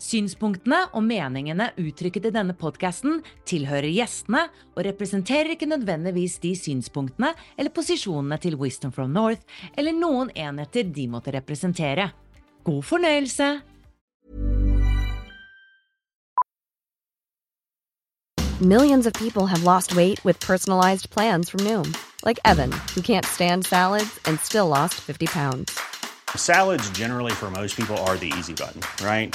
Synspunktene og meningene uttrykket i denne podkasten tilhører gjestene og representerer ikke nødvendigvis de synspunktene eller posisjonene til Wisdom from North eller noen enheter de måtte representere. God fornøyelse! Millions of people have lost weight with personalized plans from Noom, like Evan, who can't stand salads and still lost 50 pounds. Salads, generally, for most people, are the easy button, right?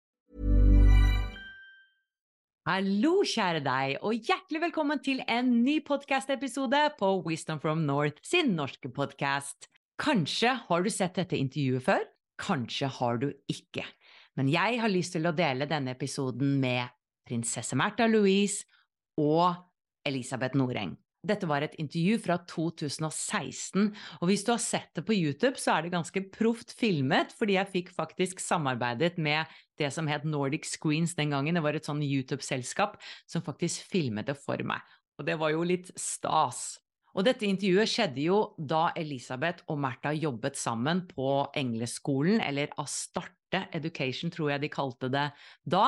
Hallo, kjære deg, og hjertelig velkommen til en ny podkast-episode på Wisdom from North sin norske podkast. Kanskje har du sett dette intervjuet før, kanskje har du ikke. Men jeg har lyst til å dele denne episoden med prinsesse Märtha Louise og Elisabeth Noreng. Dette var et intervju fra 2016, og hvis du har sett det på YouTube, så er det ganske proft filmet, fordi jeg fikk faktisk samarbeidet med det som het Nordic Screens den gangen. Det var et sånn YouTube-selskap som faktisk filmet det for meg. Og det var jo litt stas. Og dette intervjuet skjedde jo da Elisabeth og Märtha jobbet sammen på Engleskolen, eller Astarte Education, tror jeg de kalte det da.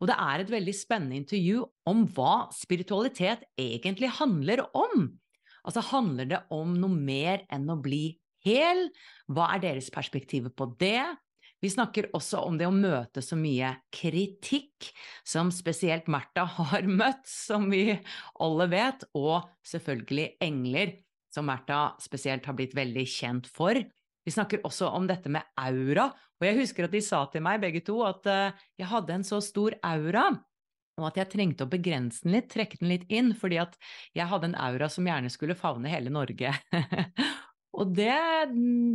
Og det er et veldig spennende intervju om hva spiritualitet egentlig handler om. Altså, handler det om noe mer enn å bli hel? Hva er deres perspektiv på det? Vi snakker også om det å møte så mye kritikk, som spesielt Märtha har møtt, som vi alle vet, og selvfølgelig engler, som Märtha spesielt har blitt veldig kjent for. Vi snakker også om dette med aura, og jeg husker at de sa til meg begge to at uh, jeg hadde en så stor aura, og at jeg trengte å begrense den litt, trekke den litt inn, fordi at jeg hadde en aura som gjerne skulle favne hele Norge. og det,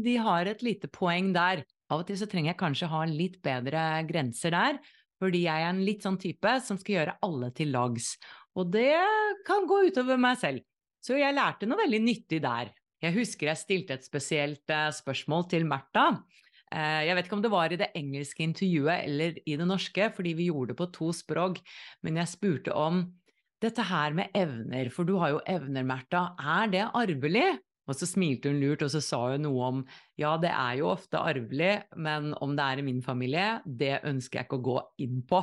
de har et lite poeng der. Av og til så trenger jeg kanskje ha litt bedre grenser der, fordi jeg er en litt sånn type som skal gjøre alle til lags. Og det kan gå utover meg selv. Så jeg lærte noe veldig nyttig der. Jeg husker jeg stilte et spesielt uh, spørsmål til Märtha. Uh, jeg vet ikke om det var i det engelske intervjuet eller i det norske, fordi vi gjorde det på to språk, men jeg spurte om dette her med evner, for du har jo evner, Märtha, er det arvelig? Og så smilte hun lurt, og så sa hun noe om ja, det er jo ofte arvelig, men om det er i min familie, det ønsker jeg ikke å gå inn på.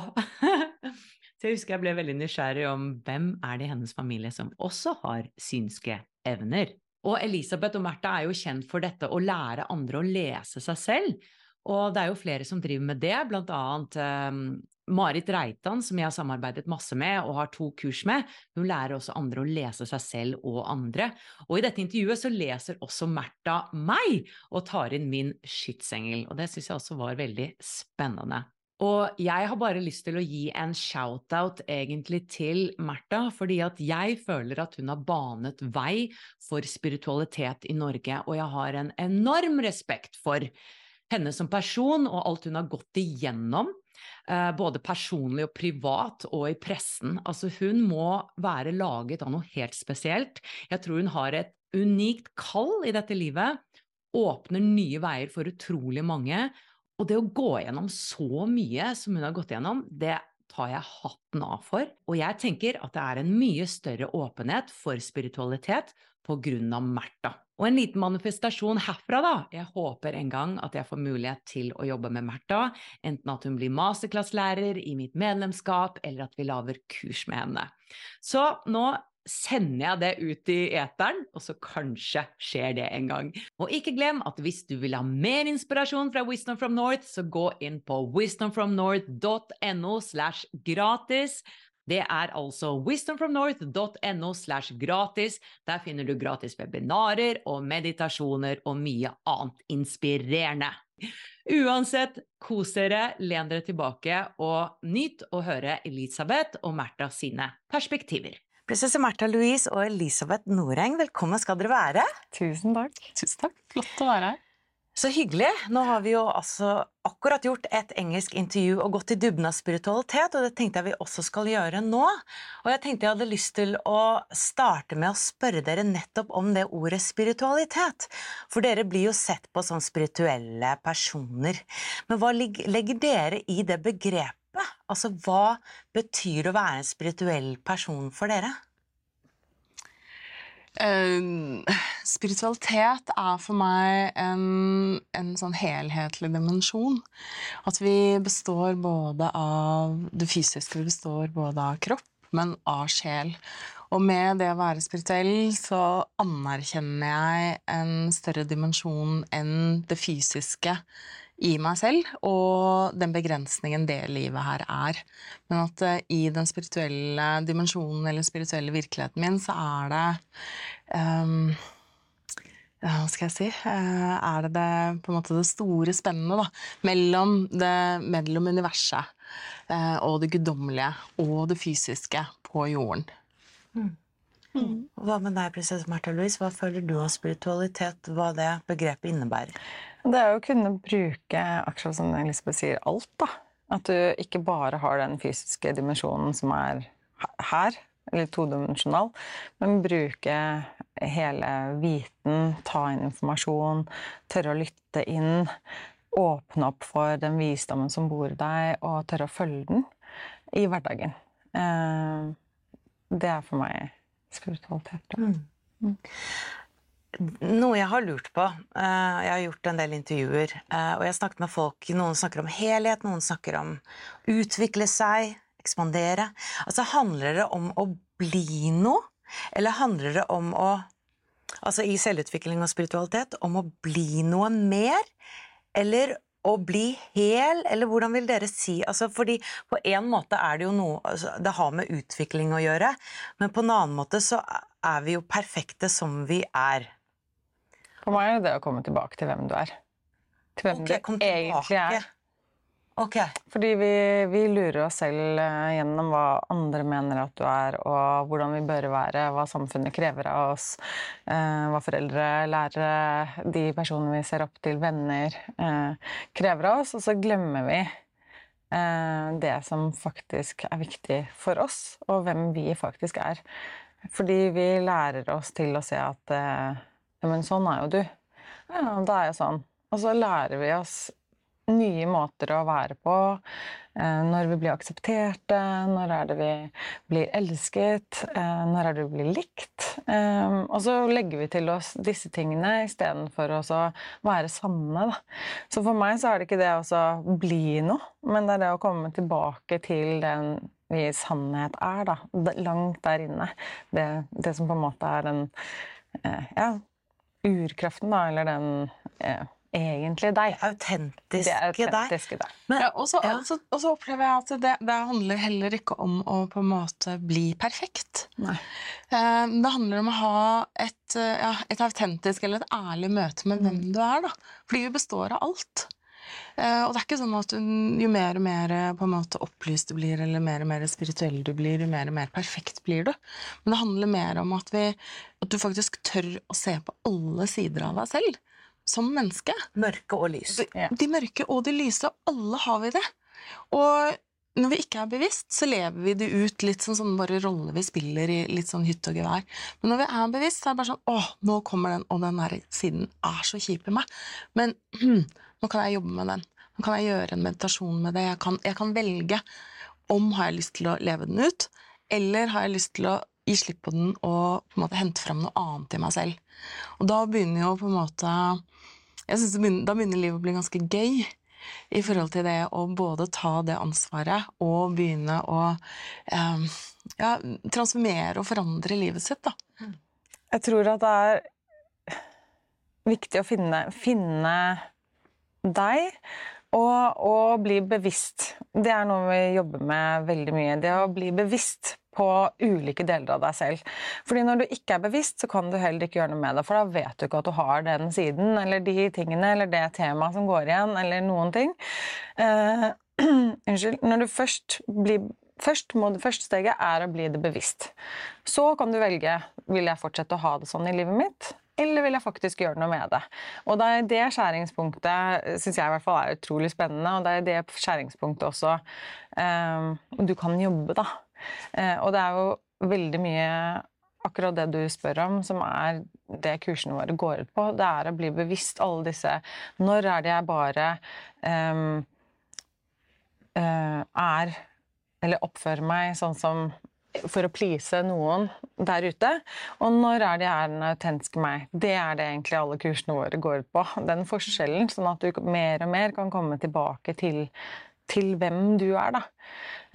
så jeg husker jeg ble veldig nysgjerrig om hvem er det i hennes familie som også har synske evner. Og Elisabeth og Märtha er jo kjent for dette å lære andre å lese seg selv. Og det er jo flere som driver med det, blant annet um, Marit Reitan, som jeg har samarbeidet masse med og har to kurs med, hun lærer også andre å lese seg selv og andre. Og i dette intervjuet så leser også Märtha meg og tar inn min skytsengel, og det syns jeg også var veldig spennende. Og jeg har bare lyst til å gi en shout-out egentlig til Märtha, fordi at jeg føler at hun har banet vei for spiritualitet i Norge, og jeg har en enorm respekt for henne som person og alt hun har gått igjennom. Eh, både personlig og privat, og i pressen. Altså, hun må være laget av noe helt spesielt. Jeg tror hun har et unikt kall i dette livet. Åpner nye veier for utrolig mange. Og det å gå gjennom så mye som hun har gått gjennom, det tar jeg hatten av for, og jeg tenker at det er en mye større åpenhet for spiritualitet av Märtha. Og en liten manifestasjon herfra, da. Jeg håper en gang at jeg får mulighet til å jobbe med Märtha, enten at hun blir masterklasslærer i mitt medlemskap, eller at vi lager kurs med henne. Så nå sender jeg det ut i eteren, og så kanskje skjer det en gang. Og ikke glem at hvis du vil ha mer inspirasjon fra Wisdom from North, så gå inn på wisdomfromnorth.no slash gratis. Det er altså wisdomfromnorth.no slash gratis. Der finner du gratis webinarer og meditasjoner og mye annet inspirerende. Uansett, kos dere, len dere tilbake og nyt å høre Elisabeth og Märtha sine perspektiver. Prinsesse Märtha Louise og Elisabeth Noreng, velkommen skal dere være. Tusen takk. Tusen takk. Flott å være her. Så hyggelig. Nå har vi jo altså akkurat gjort et engelsk intervju og gått i dybden av spiritualitet, og det tenkte jeg vi også skal gjøre nå. Og jeg tenkte jeg hadde lyst til å starte med å spørre dere nettopp om det ordet spiritualitet. For dere blir jo sett på som spirituelle personer. Men hva legger dere i det begrepet? Altså, hva betyr å være en spirituell person for dere? Uh, spiritualitet er for meg en, en, sånn helhetlig dimensjon. At vi består både av Det fysiske vi består både av kropp, men av sjel. Og med det å være spirituell så anerkjenner jeg en større dimensjon enn det fysiske i meg selv, og den begrensningen det livet her er. Men at uh, i den spirituelle dimensjonen eller spirituelle virkeligheten min, så er det um, hva skal jeg si uh, Er det, det, på en måte det store spennet da, mellom, det, mellom universet uh, og det guddommelige og det fysiske på jorden. Mm. Mm. Hva med deg, prinsesse Märtha Louise? Hva føler du av spiritualitet? Hva det begrepet innebærer? Det er å kunne bruke, akkurat som Elisabeth sier, alt. da. At du ikke bare har den fysiske dimensjonen som er her, eller todimensjonal, men bruke hele viten, ta inn informasjon, tørre å lytte inn, åpne opp for den visdommen som bor i deg, og tørre å følge den i hverdagen. Eh, det er for meg spiritualitet. Da. Mm. Noe jeg har lurt på eh, Jeg har gjort en del intervjuer, eh, og jeg har snakket med folk. Noen snakker om helhet, noen snakker om utvikle seg, ekspandere. Altså, Handler det om å bli noe, eller handler det om å Altså i selvutvikling og spiritualitet, om å bli noe mer? Eller å bli hel, eller hvordan vil dere si altså fordi På en måte er det jo noe altså Det har med utvikling å gjøre, men på en annen måte så er vi jo perfekte som vi er. For meg er det det å komme tilbake til hvem du er. Til hvem okay, du egentlig er. Okay. Fordi vi, vi, lurer oss selv eh, gjennom hva andre mener at du er, og hvordan vi bør være, hva samfunnet krever av oss, eh, hva foreldre, lærere, de personene vi ser opp til, venner, eh, krever av oss. Og så glemmer vi eh, det som faktisk er viktig for oss, og hvem vi faktisk er. Fordi vi lærer oss til å se at eh, Ja, men sånn er jo du. Ja, da er jeg sånn. Og så lærer vi oss nye måter å være på. Eh, når vi blir aksepterte, når er det vi blir elsket, eh, når er det vi blir likt. Eh, og så legger vi til oss disse tingene istedenfor å være sanne. Så for meg så er det ikke det å bli noe, men det er det å komme tilbake til den vi sannhet er, da. Langt der inne. Det, det som på en måte er den ja, urkraften, da, eller den egentlig deg. Autentiske, det autentiske deg. deg. ja, og, så, ja. og, og, så, opplever jeg at det, det, handler heller ikke om å på en måte bli perfekt. Nei. Eh, det handler om å ha et, eh, ja, et, autentisk eller et ærlig møte med hvem mm. du er. Da. Fordi vi består av alt. Eh, og det er ikke sånn at jo mer og mer på en måte opplyst du blir, eller mer og mer spirituell du blir, jo mer og mer perfekt blir du. Men det handler mer om at, vi, at du faktisk tør å se på alle sider av deg selv som menneske. Mørke og lys. De, de mørke og de lyse. Alle har vi det. Og når vi ikke er bevisst, så lever vi det ut litt sånn, sånn bare roller vi spiller i litt sånn hytte og gevær. Men når vi er bevisst, så er det bare sånn Å, nå kommer den, og den der siden er så kjip i meg. Men nå kan jeg jobbe med den. Nå kan jeg gjøre en meditasjon med det. Jeg kan, jeg kan velge om har jeg lyst til å leve den ut, eller har jeg lyst til å gi slipp på den og på en måte hente fram noe annet i meg selv. Og da begynner jo på en måte jeg synes begynner, Da begynner livet å bli ganske gøy i forhold til det å både ta det ansvaret og begynne å eh, ja, transformere og forandre livet sitt. Da. Jeg tror at det er viktig å finne, finne deg og, og bli bevisst. Det er noe vi jobber med veldig mye. Det å bli bevisst på ulike deler av deg selv. Fordi når du ikke er bevisst, så kan du heller ikke gjøre noe med det, for da vet du ikke at du har den siden, eller de tingene, eller det temaet som går igjen, eller noen ting. Uh, unnskyld. Når du først blir Først må første steget er å bli det bevisst. Så kan du velge vil jeg fortsette å ha det sånn i livet mitt, eller vil jeg faktisk gjøre noe med det? Og det er det skjæringspunktet syns jeg i hvert fall er utrolig spennende, og det er det skjæringspunktet også um, du kan jobbe, da. Uh, og det er jo veldig mye akkurat det du spør om, som er det kursene våre går ut på. Det er å bli bevisst alle disse Når er det jeg bare um, uh, er eller oppfører meg sånn som for å please noen der ute. Og når er det er den autentiske meg? Det er det egentlig alle kursene våre går ut på. Den forskjellen, sånn at du mer og mer kan komme tilbake til til hvem du er, da.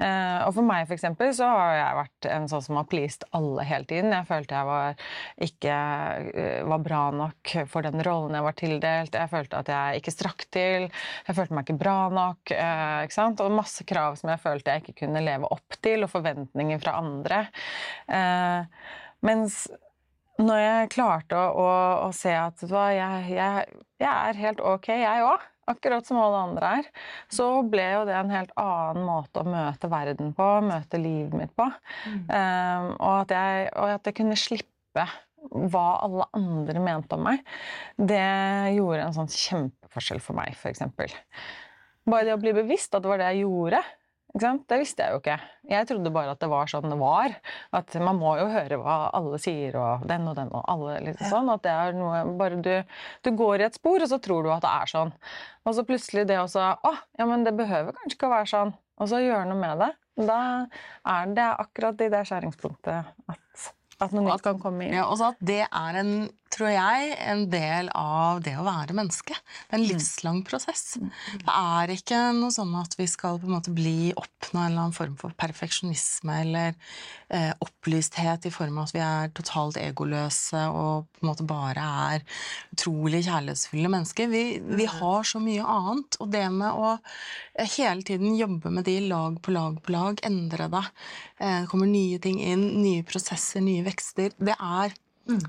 Uh, og for meg, for så har jeg vært en sånn som har pleased alle hele tiden. Jeg følte jeg var ikke uh, var bra nok for den rollen jeg var tildelt. Jeg følte at jeg ikke strakk til. Jeg følte meg ikke bra nok. Uh, ikke sant? Og masse krav som jeg følte jeg ikke kunne leve opp til, og forventninger fra andre. mens når jeg klarte å, å, å se at hva, jeg, jeg, jeg er helt ok, jeg òg akkurat som alle andre er, så ble jo det en helt annen måte å møte verden på, møte livet mitt på. Mm. Um, og, at jeg, og, at jeg, kunne slippe hva alle andre mente om meg, det gjorde en sånn kjempeforskjell for meg, f.eks. Bare det å bli bevisst at det var det jeg gjorde, det visste jeg jo ikke. Jeg trodde bare at det var sånn det var. At man må jo høre hva alle sier, og den og den og alle. liksom sånn, at det er noe, bare du, du, går i et spor, og så tror du at det er sånn. Og så plutselig det også Å, ja, men det behøver kanskje ikke å være sånn. Og så gjøre noe med det. Da er det akkurat i det skjæringspunktet at at noe nytt kan komme inn. Ja, også at det er en, tror jeg, en del av det å være menneske. Det er en mm. livslang prosess. Mm. Det er ikke noe sånn at vi skal på en måte bli oppnå en eller annen form for perfeksjonisme eller eh, opplysthet i form av at vi er totalt egoløse og på en måte bare er utrolig kjærlighetsfulle mennesker. Vi, vi mm. har så mye annet. Og det med å eh, hele tiden jobbe med de lag på lag på lag, endre det. Eh, kommer nye ting inn, nye prosesser, nye vekster. Det er mm.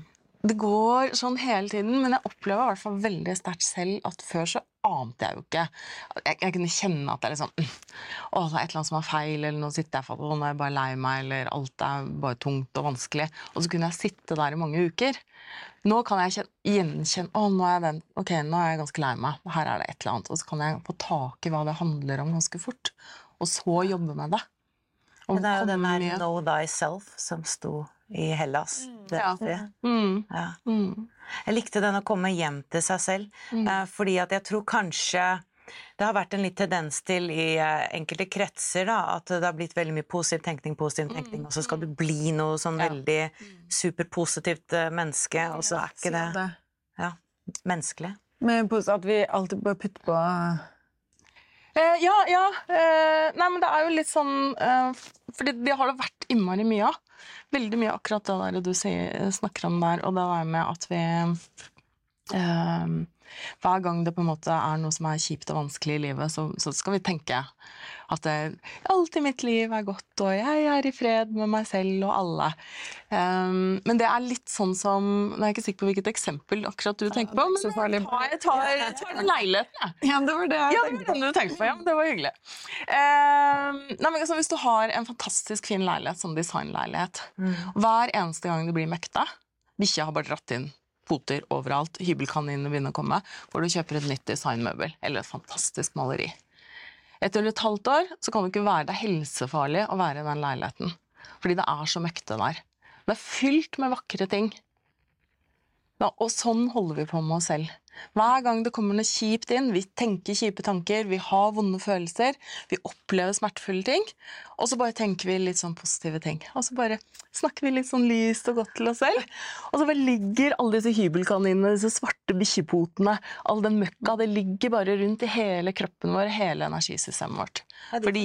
Det går sånn hele tiden, men jeg opplever i hvert fall veldig sterkt selv at før så ante jeg jo ikke Jeg, jeg kunne kjenne at det er liksom Å, det er et eller annet som er feil, eller nå sitter jeg fast, nå er jeg bare lei meg, eller alt er bare tungt og vanskelig. Og så kunne jeg sitte der i mange uker. Nå kan jeg gjenkjenne Å, nå er den Ok, nå er jeg ganske lei meg. Her er det et eller annet. Og så kan jeg få tak i hva det handler om ganske fort. Og så jobbe med det. Og det er jo den her 'Know Thyself' som sto i Hellas. Det, Ja. Mm. Ja. Mm. Jeg likte den å komme hjem til seg selv, mm. eh, fordi at jeg tror kanskje det har vært en litt tendens til i eh, enkelte kretser da, at det har blitt veldig mye positiv tenkning, positiv mm. tenkning, og så skal du bli noe sånn veldig superpositivt uh, menneske, og så er ikke det ja, menneskelig. Men at vi alltid bør putte på Eh, ja, ja. Eh, nei, men det er jo litt sånn eh, Fordi det har det vært innmari mye av. Veldig mye akkurat det der du sier, snakker om der, og det der med at vi eh, hver gang det på en måte er noe som er kjipt og vanskelig i livet, så, så skal vi tenke at det, alt i mitt liv er godt, og jeg er i fred med meg selv og alle. Um, men det er litt sånn som Nå er jeg ikke sikker på hvilket eksempel akkurat du tenker på, men jeg tar, jeg tar, jeg tar leiligheten, jeg. Ja, det var det jeg ja, tenkte på. Du tenkte på. Ja, det var hyggelig. Um, nei, men altså, hvis du har en fantastisk fin leilighet, sånn designleilighet, mm. hver eneste gang det blir mekta Bikkja har bare dratt inn poter overalt, Hybelkaninene begynner å komme, hvor du kjøper et nytt designmøbel eller et fantastisk maleri. Etter et halvt år så kan det ikke være det helsefarlig å være i den leiligheten. Fordi det er så møkte der. Det er fylt med vakre ting. Ja, og sånn holder vi på med oss selv. Hver gang det kommer noe kjipt inn, vi tenker kjipe tanker, vi har vonde følelser, vi opplever smertefulle ting, og så bare tenker vi litt sånn positive ting. Og så bare snakker vi litt sånn lyst og godt til oss selv. Og så bare ligger alle disse hybelkaninene, disse svarte bikkjepotene, all den møkka, det ligger bare rundt i hele kroppen vår, hele energisystemet vårt. Ja, de, for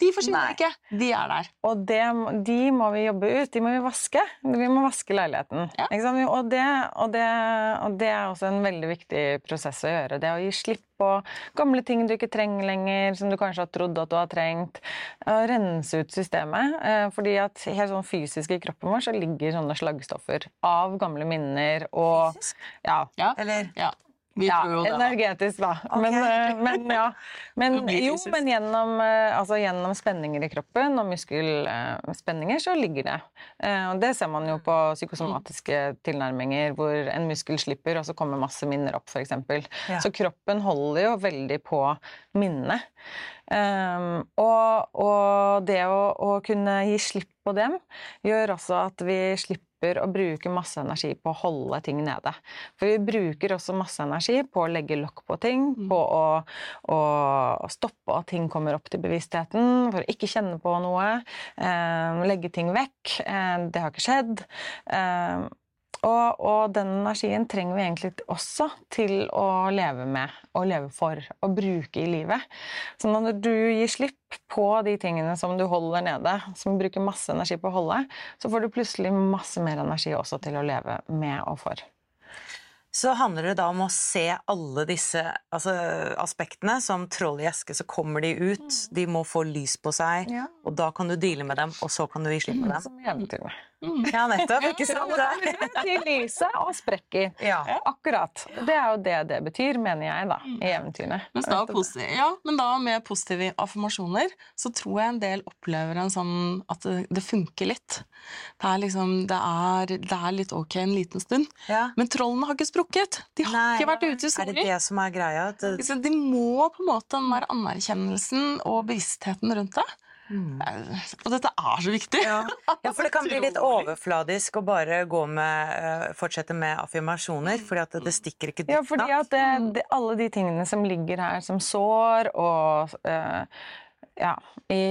de forsvinner ikke. De er der. Og det, de må vi jobbe ut. De må vi vaske. Vi må vaske leiligheten. Ja. Og, det, og, det, og, det, er også en veldig viktig prosess å gjøre. Det å gi slipp på gamle ting du ikke trenger lenger, som du kanskje har trodd at du har trengt. Og rense ut systemet. Eh, fordi at helt sånn fysisk i kroppen vår så ligger sånne slaggstoffer av gamle minner og Fysisk? Ja. ja. Eller ja. Vi ja, tror jo det. Energetisk, da. Okay. Men, eh, men, ja. men, jo, men gjennom, eh, altså, gjennom, spenninger i kroppen og muskelspenninger så ligger det. Eh, og det ser man jo på psykosomatiske tilnærminger hvor en muskel slipper, og så kommer masse minner opp, f.eks. Ja. Så kroppen holder jo veldig på minnet. Um, og, og, det å, å kunne gi slipp på dem gjør også at vi slipper slipper å bruke masse energi på å holde ting nede. For vi bruker også masse energi på å legge lokk på ting, mm. på å, å, stoppe at ting kommer opp til bevisstheten, for å ikke kjenne på noe. Eh, legge ting vekk. Eh, det har ikke skjedd. Eh, og, og, den energien trenger vi egentlig også til å leve med og leve for og bruke i livet. Så når du gir slipp på de tingene som du holder nede, som bruker masse energi på å holde, så får du plutselig masse mer energi også til å leve med og for så handler det da om å se alle disse altså, aspektene. Som troll i eske, så kommer de ut, mm. de må få lys på seg, ja. og da kan du deale med dem, og så kan du gi slipp på dem. Som. Mm. Ja, nettopp. Ikke sant? Til lyset og sprekker. Ja. Akkurat. Det er jo det det betyr, mener jeg, da, i eventyrene. Ja, men da med positive affirmasjoner så tror jeg en del opplever en sånn at det, det funker litt. Det er liksom det er, det er, litt ok en liten stund. Ja. Men trollene har ikke sprukket. De har Nei, ikke vært ute i solen. Er det det som er greia? Det... De må på en måte den der anerkjennelsen og bevisstheten rundt det. Mm. Og dette er så viktig! Ja. ja. for det kan bli litt overfladisk å bare gå med, uh, fortsette med affirmasjoner, fordi at det stikker ikke dypt Ja, fordi at det, det, alle de tingene som ligger her som sår og uh, ja, i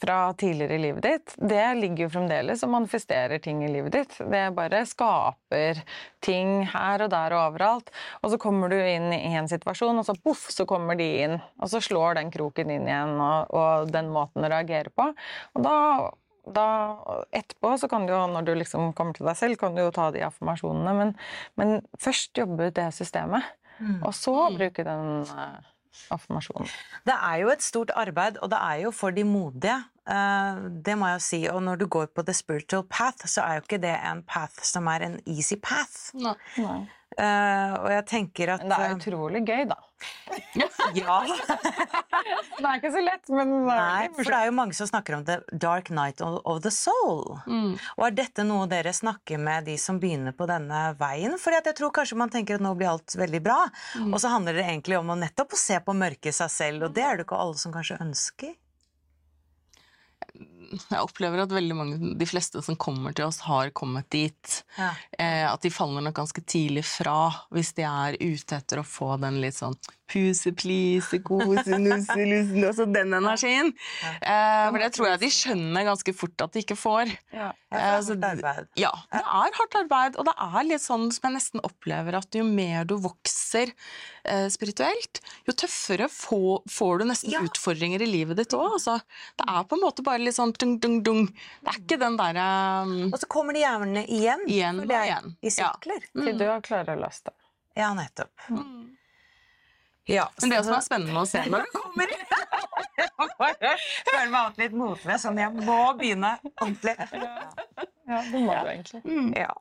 fra tidligere i livet ditt, det ligger jo fremdeles og manifesterer ting i livet ditt. Det bare skaper ting her og der og overalt. Og så kommer du inn i en situasjon, og så poff, så kommer de inn. Og så slår den kroken inn igjen, og, og den måten å reagere på. Og da, da etterpå, så kan du jo, når du liksom kommer til deg selv, kan du jo ta de affirmasjonene, men, men først jobbe ut det systemet. Mm. Og så bruke den uh. Det er jo et stort arbeid, og det er jo for de modige. Eh, det må jeg jo si. Og når du går på the spiritual path, så er jo ikke det en path som er en easy path. Nei. Nei. Uh, og jeg tenker at Men det er utrolig gøy, da. ja. det er ikke så lett, men Nei, for det er jo mange som snakker om the dark night of the soul. Mm. Og er dette noe dere snakker med de som begynner på denne veien? For jeg tror kanskje man tenker at nå blir alt veldig bra, mm. og så handler det egentlig om å nettopp se på mørket i seg selv, og det er det ikke alle som kanskje ønsker jeg opplever at veldig mange, de fleste som kommer til oss, har kommet dit. Ja. Eh, at de faller nok ganske tidlig fra hvis de er ute etter å få den litt sånn puse, please, kose, nusse, lusse Altså den energien. Ja. Eh, for det tror jeg de skjønner ganske fort at de ikke får. Ja, det er eh, hardt arbeid. Ja, det er hardt arbeid. Og det er litt sånn som jeg nesten opplever at jo mer du vokser eh, spirituelt, jo tøffere få, får du nesten ja. utfordringer i livet ditt òg. Altså. Det er på en måte bare litt sånn dung, dung, dung. Det er ikke den derre um... Og så kommer de gjerne igjen. Igjen og igjen. I sirkler. Ja. Mm. Til du har klart å laste. Ja, nettopp. Mm. Ja, Men det som er spennende å se når du kommer inn Føler meg alltid litt motløs, sånn jeg må begynne ordentlig. Ja, det må du egentlig. Mm. Ja.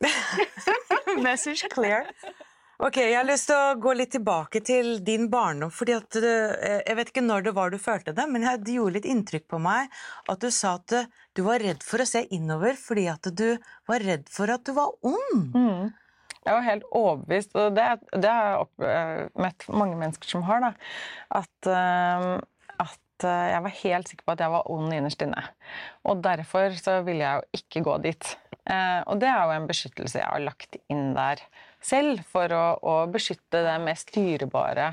Message clear. Ok, Jeg har lyst til å gå litt tilbake til din barndom. fordi at du, eh, Jeg vet ikke når det var du følte det, men det gjorde litt inntrykk på meg at du sa at du var redd for å se innover fordi at du var redd for at du var ond. Mm. Jeg var helt overbevist, og det, det har jeg eh, møtt mange mennesker som har, da, at, uh, at uh, jeg var helt sikker på at jeg var ond innerst inne. Og derfor så ville jeg jo ikke gå dit. Uh, og det er jo en beskyttelse jeg har lagt inn der selv for å, å, beskytte det mest dyrebare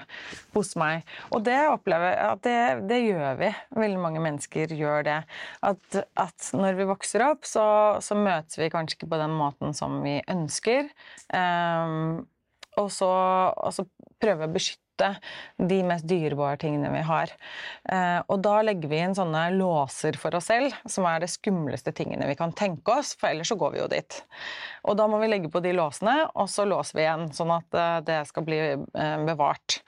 hos meg. Og det opplever jeg at det, det, gjør vi. Veldig mange mennesker gjør det. At, at når vi vokser opp, så, så, møtes vi kanskje ikke på den måten som vi ønsker. Um, og så, og så prøver vi å beskytte de mest dyrebare tingene vi har. Eh, og da legger vi inn sånne låser for oss selv, som er det skumleste tingene vi kan tenke oss, for ellers så går vi jo dit. Og da må vi legge på de låsene, og så låser vi igjen, sånn at eh, det skal bli eh, bevart.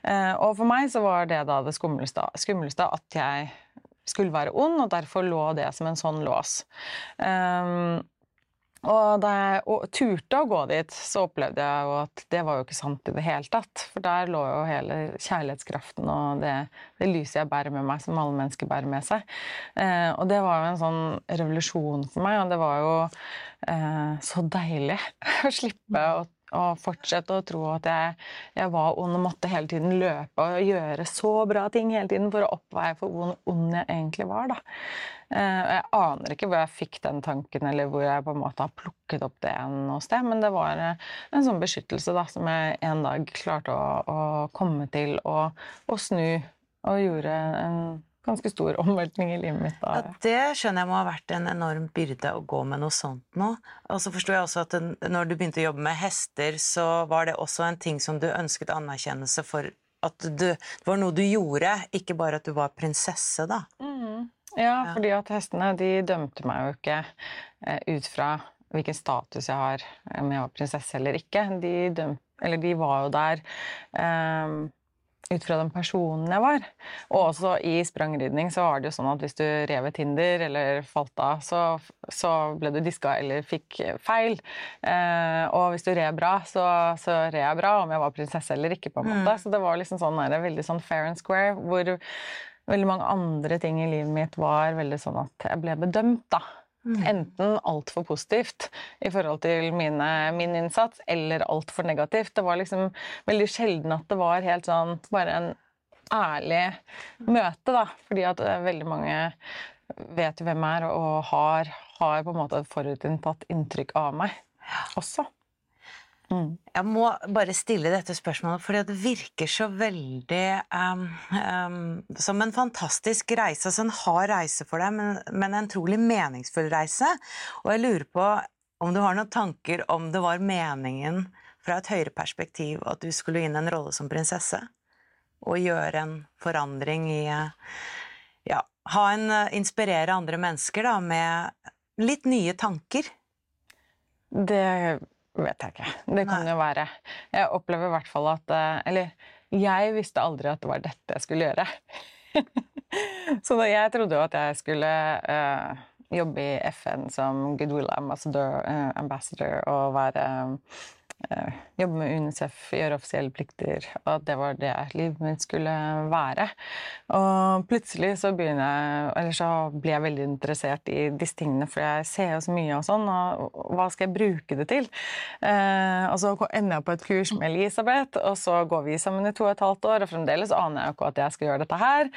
Og for meg så var det da det skumleste, skumleste at jeg skulle være ond, og derfor lå det som en sånn lås. Og da jeg turte å gå dit, så opplevde jeg jo at det var jo ikke sant i det hele tatt. For der lå jo hele kjærlighetskraften og det, det lyset jeg bærer med meg, som alle mennesker bærer med seg. Eh, og det var jo en sånn revolusjon for meg, og det var jo eh, så deilig å slippe å og fortsette å tro at jeg, jeg, var ond og måtte hele tiden løpe og gjøre så bra ting hele tiden for å oppveie for hvor ond jeg egentlig var. Da. Eh, jeg aner ikke hvor jeg fikk den tanken, eller hvor jeg på en måte har plukket opp det noe sted, men det var eh, en sånn beskyttelse da, som jeg en dag klarte å, å komme til og, og snu, og gjorde en ganske stor omveltning i livet mitt. Da. Ja, det skjønner jeg må ha vært en enorm byrde å gå med noe sånt nå. Og så forsto jeg også at når du begynte å jobbe med hester, så var det også en ting som du ønsket anerkjennelse for at du, det var noe du gjorde, ikke bare at du var prinsesse, da. Mm. Ja, ja, fordi at hestene de dømte meg jo ikke eh, ut fra hvilken status jeg har, om jeg var prinsesse eller ikke. De, dømte, eller de var jo der eh, ut fra den personen jeg var. Og også i sprangridning så var det jo sånn at hvis du rev et hinder eller falt av, så, så ble du diska eller fikk feil. Eh, og hvis du red bra, så, så red jeg bra, om jeg var prinsesse eller ikke. på en måte. Mm. Så det var liksom sånn der, veldig sånn fair and square, hvor veldig mange andre ting i livet mitt var veldig sånn at jeg ble bedømt. da. Mm. Enten altfor positivt i forhold til mine, min innsats, eller altfor negativt. Det var liksom veldig sjelden at det var helt sånn bare en ærlig møte, da. Fordi at eh, veldig mange vet hvem jeg er, og har, har på en måte forutinntatt inntrykk av meg også. Mm. Jeg må bare stille dette spørsmålet, fordi det virker så veldig um, um, som en fantastisk reise. Altså en hard reise for deg, men, men, en trolig meningsfull reise. Og jeg lurer på om du har noen tanker om det var meningen fra et høyere perspektiv at du skulle inn i en rolle som prinsesse? Og gjøre en forandring i Ja, ha en Inspirere andre mennesker da, med litt nye tanker? Det vet jeg ikke. Det kan Nei. jo være. Jeg opplever i hvert fall at eh, Eller jeg visste aldri at det var dette jeg skulle gjøre. så jeg trodde jo at jeg skulle uh, jobbe i FN som goodwill ambassador, uh, ambassador og være um, Eh, jobbe med Unicef, gjøre offisielle plikter, og at det var det livet mitt skulle være. Og plutselig så begynner jeg, eller så blir jeg veldig interessert i disse tingene, for jeg ser jo så mye og sånn, og hva skal jeg bruke det til? Eh, og så ender jeg på et kurs med Elisabeth, og så går vi sammen i to og et halvt år, og fremdeles aner jeg jo ikke at jeg skal gjøre dette her.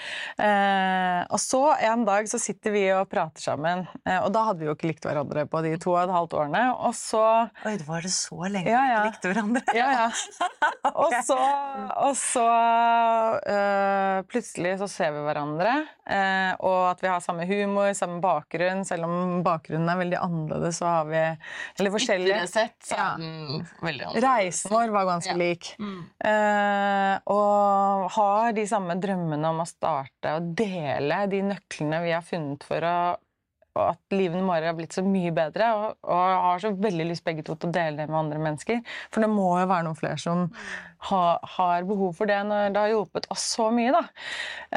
Eh, og så en dag så sitter vi og prater sammen, eh, og da hadde vi jo ikke likt hverandre på de to og et halvt årene, og så Oi, det var det så lenge? Ja, ja. likte hverandre. ja, ja. Og så, og så uh, plutselig så ser vi hverandre, uh, og at vi har samme humor, samme bakgrunn. Selv om bakgrunnen er veldig annerledes, så har vi Eller forskjellig. sett, så ja. Reisen vår var ganske lik. Mm. Uh, og har de samme drømmene om å starte og dele de nøklene vi har funnet for å og at livene våre har blitt så mye bedre. Og, og har så veldig lyst begge to til å dele det med andre mennesker. For det må jo være noen flere som ha, har behov for det når det har hjulpet oss så mye. Da.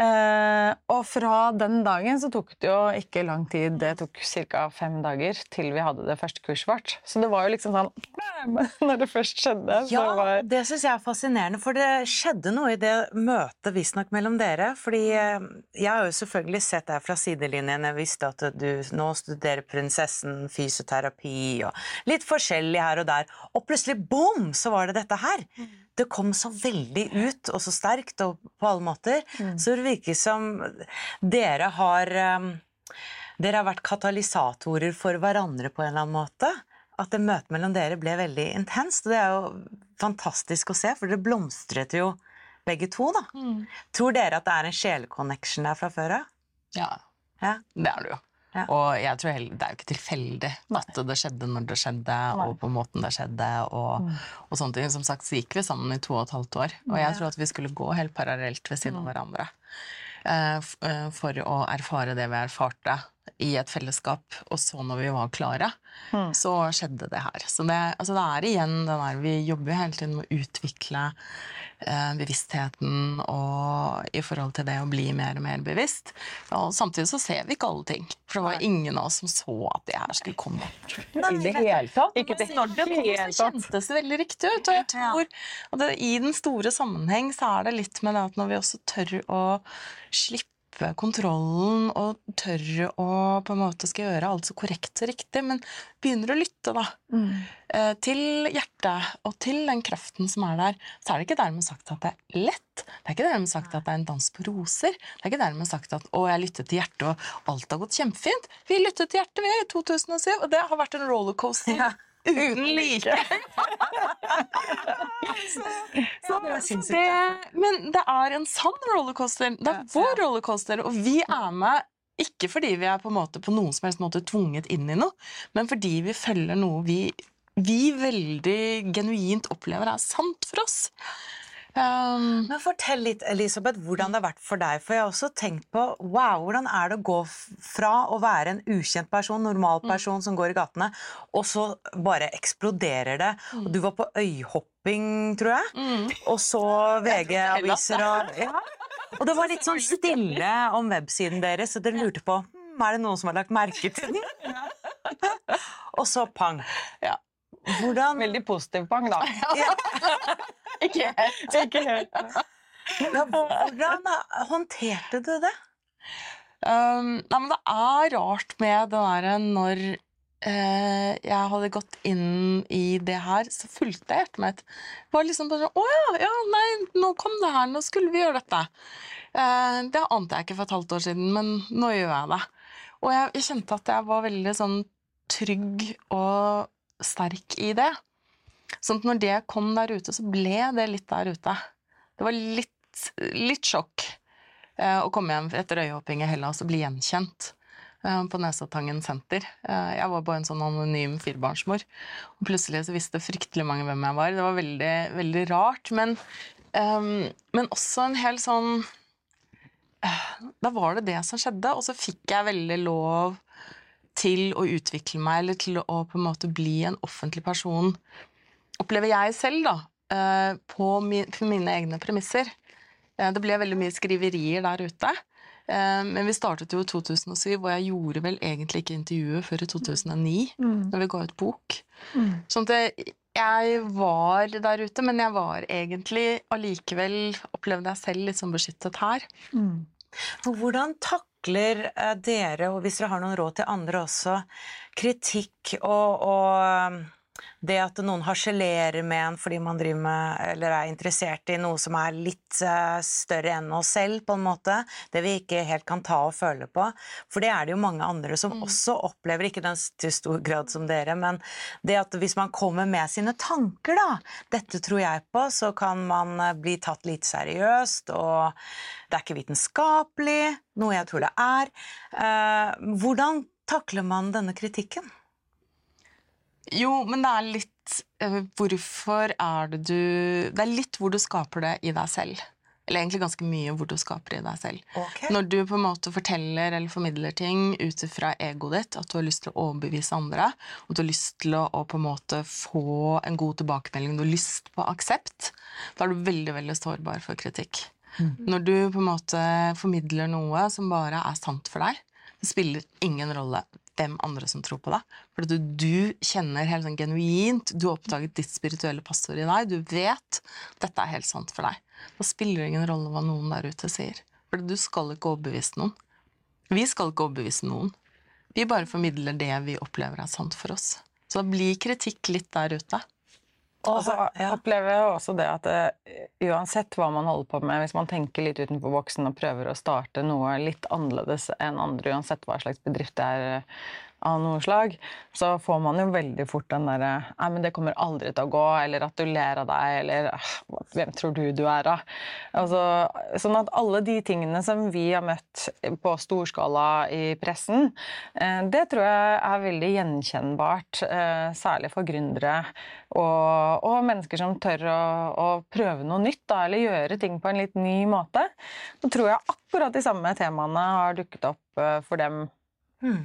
Eh, og fra den dagen så tok det jo ikke lang tid. Det tok ca. fem dager til vi hadde det første kurset vårt. Så det var jo liksom sånn Når det først skjedde. Ja, var... det syns jeg er fascinerende. For det skjedde noe i det møtet visstnok mellom dere. Fordi eh, jeg har jo selvfølgelig sett deg fra sidelinjen. Jeg visste at du nå studerer prinsessen, fysioterapi og litt forskjellig her og der. Og plutselig, bom, så var det dette her. Mm det kom så veldig ut, og så sterkt, og på alle måter. Mm. Så det virker som dere har um, Dere har vært katalysatorer for hverandre på en eller annen måte. at det møtet mellom dere ble veldig intenst. Og det er jo fantastisk å se, for dere blomstret jo begge to, da. Mm. Tror dere at det er en sjeleconnection der fra før av? Ja. ja. Det er det jo. Ja. Og jeg tror heller, det er jo ikke tilfeldig at det skjedde når det skjedde, Nei. og på måten det skjedde. Og, mm. og, sånne ting. Som sagt så gikk vi sammen i to og et halvt år. Og jeg tror at vi skulle gå helt parallelt ved siden av mm. hverandre. Eh, for å erfare det vi erfarte i et fellesskap, og så når vi var klare, mm. så skjedde det her. Så det, altså det er igjen den der Vi jobber jo hele tiden med å utvikle Eh, bevisstheten og i forhold til det å bli mer og mer bevisst. Og samtidig så ser vi ikke alle ting. For det var ingen av oss som så at det her skulle komme. I det hele tatt. Ikke det Når det kom, så kjentes det veldig riktig ut. Og jeg tror at det, i den store sammenheng så er det litt med det at når vi også tør å slippe slippe kontrollen og tørre å på en måte skal gjøre alt så korrekt og riktig, men begynner å lytte da, mm. Eh, til hjertet og til den kraften som er der, så er det ikke dermed sagt at det er lett. Det er ikke dermed sagt at det er en dans på roser. Det er ikke dermed sagt at 'å, jeg lyttet til hjertet, og alt har gått kjempefint'. Vi lyttet til hjertet, vi, i 2007, og det har vært en rollercoaster. Ja uten like. så, det, men det er en sann rollercoaster. Det er vår rollercoaster, og vi er med ikke fordi vi er på, måte, på noen som helst måte tvunget inn i noe, men fordi vi følger noe vi, vi veldig genuint opplever er sant for oss. Um, Men Fortell litt, Elisabeth, hvordan det har vært for deg. For jeg har også tenkt på wow, hvordan er det å gå fra å være en ukjent person, normal mm. person mm. som går i gatene, og så bare eksploderer det. Og du var på øyhopping, tror jeg. Mm. Og så VG-aviser og ja. Og det var litt sånn stille om websiden deres, så dere lurte på hm, er det noen som har lagt merke til den. og så pang. Ja. Hvordan Veldig positiv pang, da. Ja. Ikke helt. Ikke helt. Hvordan håndterte du det? Um, nei, men det er rart med det derre når uh, jeg hadde gått inn i det her, så fulgte jeg hjertet mitt. Det var liksom bare sånn Å ja, ja, nei, nå kom det her, nå skulle vi gjøre dette. Uh, det ante jeg ikke for et halvt år siden, men nå gjør jeg det. Og jeg, jeg kjente at jeg var veldig sånn trygg og sterk i det. Sånn at når det kom der ute, så ble det litt der ute. Det var litt, litt sjokk eh, å komme hjem etter øyehopping i Hellas og bli gjenkjent eh, på Nesoddtangen senter. Eh, jeg var bare en sånn anonym firebarnsmor. Og plutselig så visste fryktelig mange hvem jeg var. Det var veldig, veldig rart. Men, um, men også en hel sånn uh, Da var det det som skjedde, og så fikk jeg veldig lov til å utvikle meg, eller til å på en måte bli en offentlig person opplever jeg selv, da, eh, på, mine egne premisser. Eh, det ble veldig mye skriverier der ute. Eh, men vi startet jo i 2007, og jeg gjorde vel egentlig ikke intervjuet før i 2009, mm. når vi ga ut bok. Mm. Sånn at jeg var der ute, men jeg var egentlig allikevel Opplevde jeg selv litt sånn beskyttet her. Mm. Hvordan takler dere, og hvis dere har noen råd til andre også, kritikk og, og det at noen harselerer med en fordi man driver med, eller er interessert i noe som er litt uh, større enn oss selv, på en måte, det vi ikke helt kan ta og føle på. For det er det jo mange andre som mm. også opplever, ikke den til stor grad som dere, men det at hvis man kommer med sine tanker, da, dette tror jeg på, så kan man eh, bli tatt litt seriøst, og det er ikke vitenskapelig, noe jeg tror det er. Uh, hvordan takler man denne kritikken? Jo, men det er litt uh, Hvorfor er det du Det er litt hvor du skaper det i deg selv. Eller egentlig ganske mye hvor du skaper det i deg selv. Okay. Når du på en måte forteller eller formidler ting ut fra egoet ditt, at du har lyst til å overbevise andre, og du har lyst til å, å, på en måte få en god tilbakemelding, du har lyst på aksept, da er du veldig, veldig sårbar for kritikk. Mm. Når du på en måte formidler noe som bare er sant for deg, det spiller ingen rolle hvem andre som tror på deg. For du, du, kjenner helt sånn genuint Du har oppdaget ditt spirituelle passord i deg. Du vet dette er helt sant for deg. Da spiller det ingen rolle hva noen der ute sier. For du skal ikke overbevise noen. Vi skal ikke overbevise noen. Vi bare formidler det vi opplever er sant for oss. Så da blir kritikk litt der ute. Og så ja. opplever jeg også det at uh, uansett hva man holder på med, hvis man tenker litt utenfor boksen og prøver å starte noe litt annerledes enn andre, uansett hva slags bedrift det er, av noe slag, så får man jo veldig fort den derre Nei, men det kommer aldri til å gå, eller at deg, eller Hvem tror du du er, da? Altså, sånn at alle de tingene som vi har møtt på storskala i pressen, eh, det tror jeg er veldig gjenkjennbart, eh, særlig for gründere og, og mennesker som tør å, å prøve noe nytt, da, eller gjøre ting på en litt ny måte. Så tror jeg akkurat de samme temaene har dukket opp eh, for dem hmm.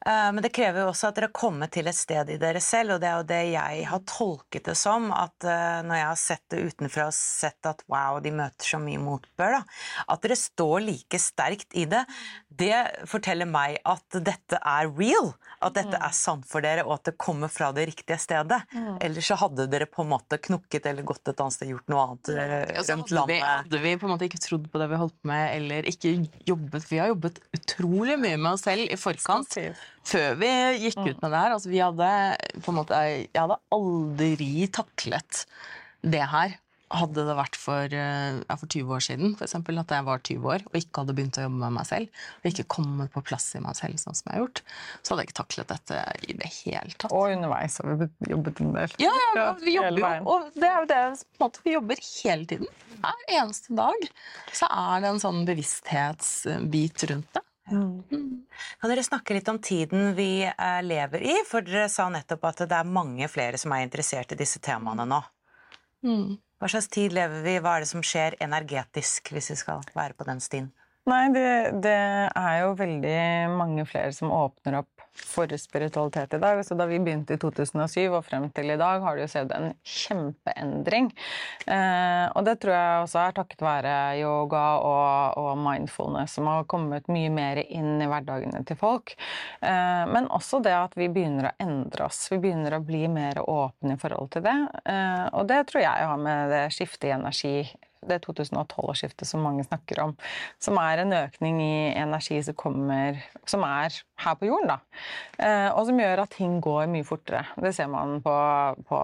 Uh, men det krever jo også at dere har kommet til et sted i dere selv, og det er jo det jeg har tolket det som. At uh, når jeg har sett det utenfra og sett at wow, de møter så mye motbør, da, at dere står like sterkt i det, det forteller meg at dette er real. At dette mm. er sant for dere, og at det kommer fra det riktige stedet. Mm. Ellers så hadde dere på en måte knukket eller gått et annet sted, gjort noe annet, ja, rømt landet. Vi, hadde vi på en måte ikke trodd på det vi holdt på med, eller ikke jobbet Vi har jobbet utrolig mye med oss selv i forkant før vi gikk ut med det her. Altså, vi hadde på en måte Jeg hadde aldri taklet det her. Hadde det vært for, ja, for 20 år siden, eksempel, at jeg var 20 år og ikke hadde begynt å jobbe med meg selv, og ikke kommet på plass i meg selv sånn som jeg har gjort, så hadde jeg ikke taklet dette i det hele tatt. Og underveis har vi jobbet en del. Ja, ja, vi jobber jo, og det er jo det på en måte, vi jobber hele tiden. Hver eneste dag så er det en sånn bevissthetsbit rundt det. Mm. Kan dere snakke litt om tiden vi eh, lever i? For dere sa nettopp at det er mange flere som er interessert i disse temaene nå. Mm. Hva slags tid lever vi? i? Hva er det som skjer energetisk, hvis vi skal være på den stien? Nei, det, det er jo veldig mange flere som åpner opp for spiritualitet i dag. Så da vi begynte i 2007 og frem til i dag, har jo skjedd en kjempeendring. Eh, og det tror jeg også er takket være yoga og, og, mindfulness, som har kommet mye mer inn i hverdagene til folk. Eh, men også det at vi begynner å endre oss. Vi begynner å bli mer åpne i forhold til det. Eh, og det tror jeg har med det skiftet i energi det 2012-årsskiftet som mange snakker om, som er en økning i energi som kommer Som er her på jorden, da. Eh, og som gjør at ting går mye fortere. Det ser man på, på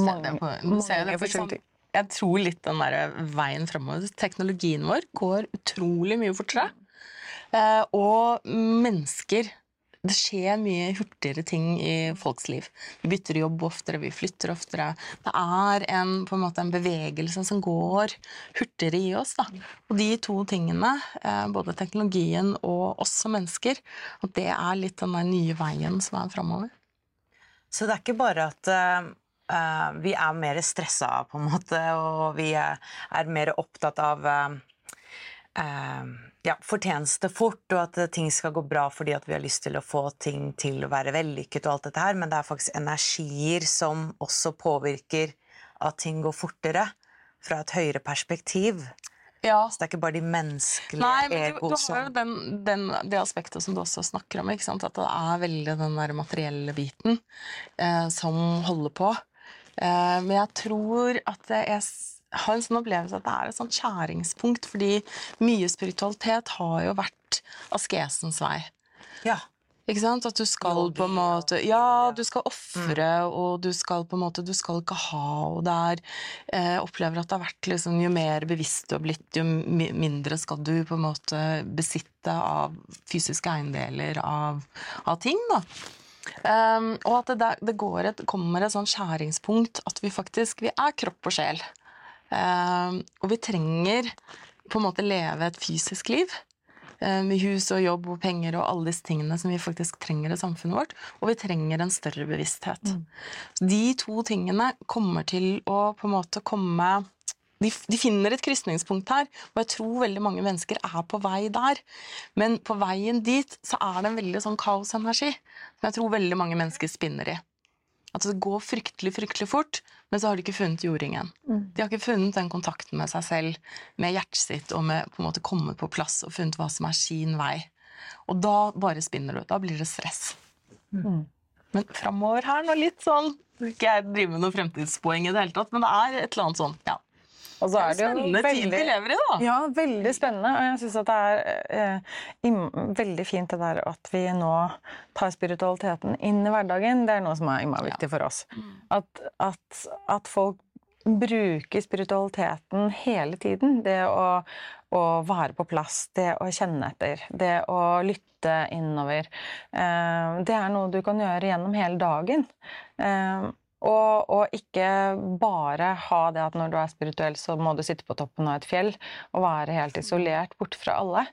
mange, på, mange forskjellige ting. Jeg tror litt den der veien framover Teknologien vår går utrolig mye fortere. Eh, og mennesker det skjer mye hurtigere ting i folks liv. Vi bytter jobb oftere, vi flytter oftere. Det er en, en, måte en bevegelse som går hurtigere i oss. Da. Og de to tingene, eh, både teknologien og oss som mennesker, at det er litt den nye veien som er framover. Så det er ikke bare at uh, vi er mer stressa, på en måte, og vi er mer opptatt av uh, ja, fortjeneste fort, og at ting skal gå bra fordi at vi har lyst til å få ting til å være vellykket og alt dette her, men det er faktisk energier som også påvirker at ting går fortere, fra et høyere perspektiv. Ja. Så det er ikke bare de menneskelige Nei, du, du har jo den, den, det aspektet som du også snakker om, at det er veldig den der materielle biten eh, som holder på. Eh, men jeg tror at det er har en sånn opplevelse at det er et sånt skjæringspunkt, fordi mye spiritualitet har jo vært askesens vei. Ja. Ikke sant? At du skal på en måte Ja, du skal ofre, mm. og du skal på en måte Du skal ikke ha, og det er eh, Opplever at det har vært liksom Jo mer bevisst du har blitt, jo mindre skal du på en måte besitte av fysiske eiendeler av, av ting, da. Um, og at det, det et, kommer et sånn skjæringspunkt at vi faktisk vi er kropp og sjel. Ehm, og vi trenger på en måte leve et fysisk liv. Eh, med hus og jobb og penger og alle disse tingene som vi faktisk trenger i samfunnet vårt. Og vi trenger en større bevissthet. Mm. De to tingene kommer til å på en måte komme de, de, finner et krysningspunkt her, og jeg tror veldig mange mennesker er på vei der. Men på veien dit så er det en veldig sånn kaosenergi som jeg tror veldig mange mennesker spinner i. At det går fryktelig, fryktelig fort, men så har de ikke funnet jordingen. Mm. De har ikke funnet den kontakten med seg selv, med hjertet sitt, og med på en måte kommet på plass og funnet hva som er sin vei. Og da bare spinner du. Da blir det stress. Mm. Men framover her nå litt sånn Skal jeg drive med noe fremtidspoeng i det hele tatt, men det er et eller annet sånn, ja. Og så er det, jo spennende veldig, tid vi lever i, da. Ja, veldig spennende. Og jeg syns det er eh, veldig fint det der at vi nå tar spiritualiteten inn i hverdagen. Det er noe som er innmari viktig for oss. Mm. At, at, at, folk bruker spiritualiteten hele tiden. Det å, å, være på plass, det å kjenne etter, det å lytte innover. Eh, det er noe du kan gjøre gjennom hele dagen. Eh, og, og, ikke bare ha det at når du er spirituell, så må du sitte på toppen av et fjell og være helt isolert bort fra alle.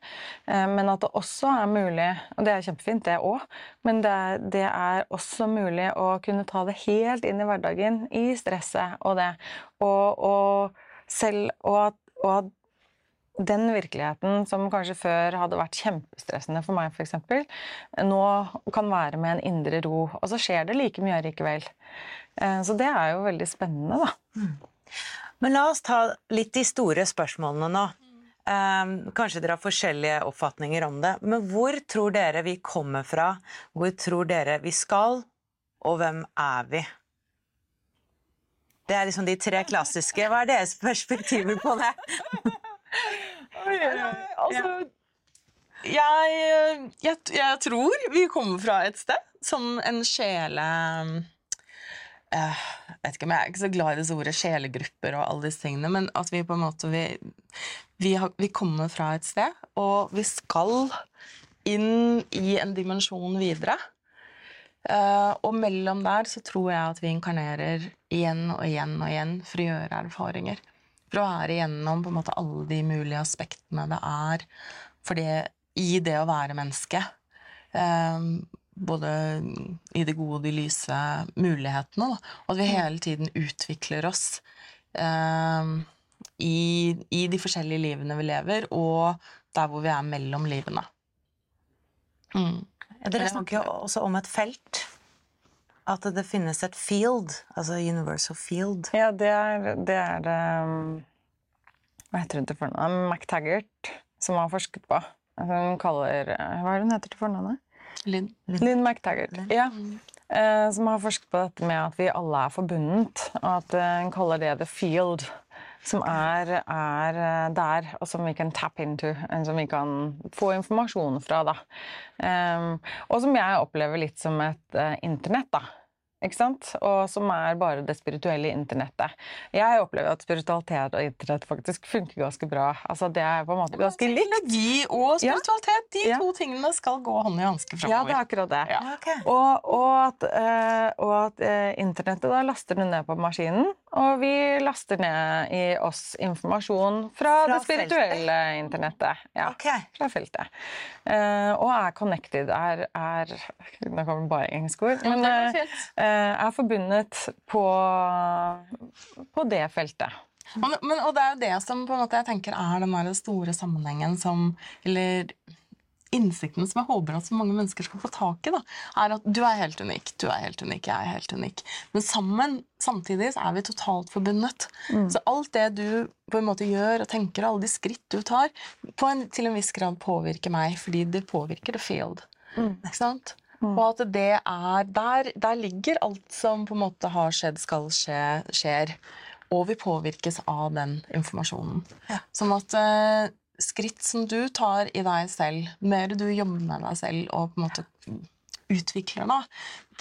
Eh, men at det også er mulig, og det er kjempefint, det òg, men det, det, er også mulig å kunne ta det helt inn i hverdagen, i stresset og det. Og, og selv og at, og at den virkeligheten som kanskje før hadde vært kjempestressende for meg, f.eks., nå kan være med en indre ro. Og så skjer det like mye likevel. Eh, så det er jo veldig spennende, da. Mm. Men la oss ta litt de store spørsmålene nå. Um, kanskje dere har forskjellige oppfatninger om det, men hvor tror dere vi kommer fra? Hvor tror dere vi skal, og hvem er vi? Det er liksom de tre klassiske. Hva er deres perspektiver på det? altså, jeg, jeg, jeg, tror vi kommer fra et sted som en sjele uh, vet ikke om Jeg er ikke så glad i disse ordet sjelegrupper og alle disse tingene, men at vi på en måte vi, vi, har, vi kommer fra et sted, og vi skal inn i en dimensjon videre. Uh, og mellom der så tror jeg at vi inkarnerer igjen og igjen og igjen for å gjøre erfaringer. Være igjennom på en måte alle de mulige aspektene det er det, i det å være menneske. Uh, både i det gode og de lyse mulighetene. Da. Og at vi hele tiden utvikler oss eh, i, i, de forskjellige livene vi lever, og der hvor vi er mellom livene. Mm. Dere snakker jo også om et felt. At det finnes et field, altså universal field. Ja, det er det, er det um, Hva heter hun til fornavn? McTaggart, som har forsket på. Hun kaller Hva er hun heter til fornavnet? Lynn. Lynn McTaggart. Ja. Eh, som har forsket på dette med at vi alle er forbundet, og at hun kaller det the field. Som er, er, eh, der, og som vi kan tap into, som vi kan få informasjon fra. Da. Um, og som jeg opplever litt som et uh, internett. da ikke sant? Og som er bare det spirituelle internettet. Jeg opplever at spiritualitet og internett faktisk funker ganske bra. Altså Det er på en måte ganske likt. Teknologi og spiritualitet, de ja. to tingene skal gå hånd i hanske framover. Ja, det er akkurat det. Ja. Okay. Og, og, at, uh, og at uh, internettet da laster du ned på maskinen, og vi laster ned i oss informasjon fra, fra det spirituelle feltet. internettet. Ja, okay. fra feltet. Uh, og er connected, er, er Nå kommer bare engelske ord. Men, uh, er forbundet på, på det feltet. Men, men, og det er jo det som på en måte jeg tenker er den store sammenhengen som Eller innsikten som jeg håper at så mange mennesker skal få tak i, da, er at du er helt unik, du er helt unik, jeg er helt unik. Men sammen, samtidig så er vi totalt forbundet. Mm. Så alt det du på en måte gjør og tenker, alle de skritt du tar, en, til en viss grad påvirker meg, fordi det påvirker the field. Mm. Ikke sant? Mm. Og at det er der, der ligger alt som på en måte har skjedd, skal skje, skjer. Og vi påvirkes av den informasjonen. Ja. Sånn at uh, skritt som du tar i deg selv, mer du jobber med deg selv og på en måte utvikler da,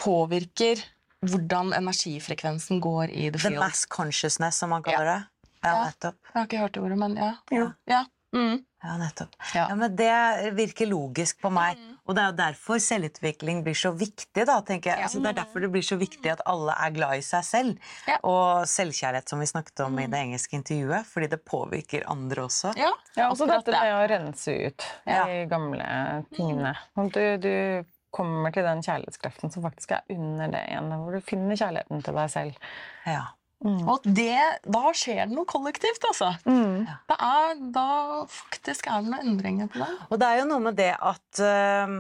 påvirker hvordan energifrekvensen går i the field. The mass consciousness, som man kaller det. Ja, nettopp. Jeg har ikke hørt det ordet, men ja. ja. ja. Mm. Ja, nettopp. Ja. ja. men Det virker logisk på meg. Mm. Og det er jo derfor selvutvikling blir så viktig. da, tenker jeg. Ja. Altså, det er derfor det blir så viktig at alle er glad i seg selv. Ja. Og selvkjærlighet, som vi snakket om mm. i det engelske intervjuet, fordi det påvirker andre også. Ja, ja også dette med å rense ut de gamle tingene. Du, du kommer til den kjærlighetskraften som faktisk er under det igjen, hvor du finner kjærligheten til deg selv. Ja. Mm. Og det, da skjer det noe kollektivt, altså. Mm. Det er, da faktisk er det noen endringer på det. Og det er jo noe med det at uh,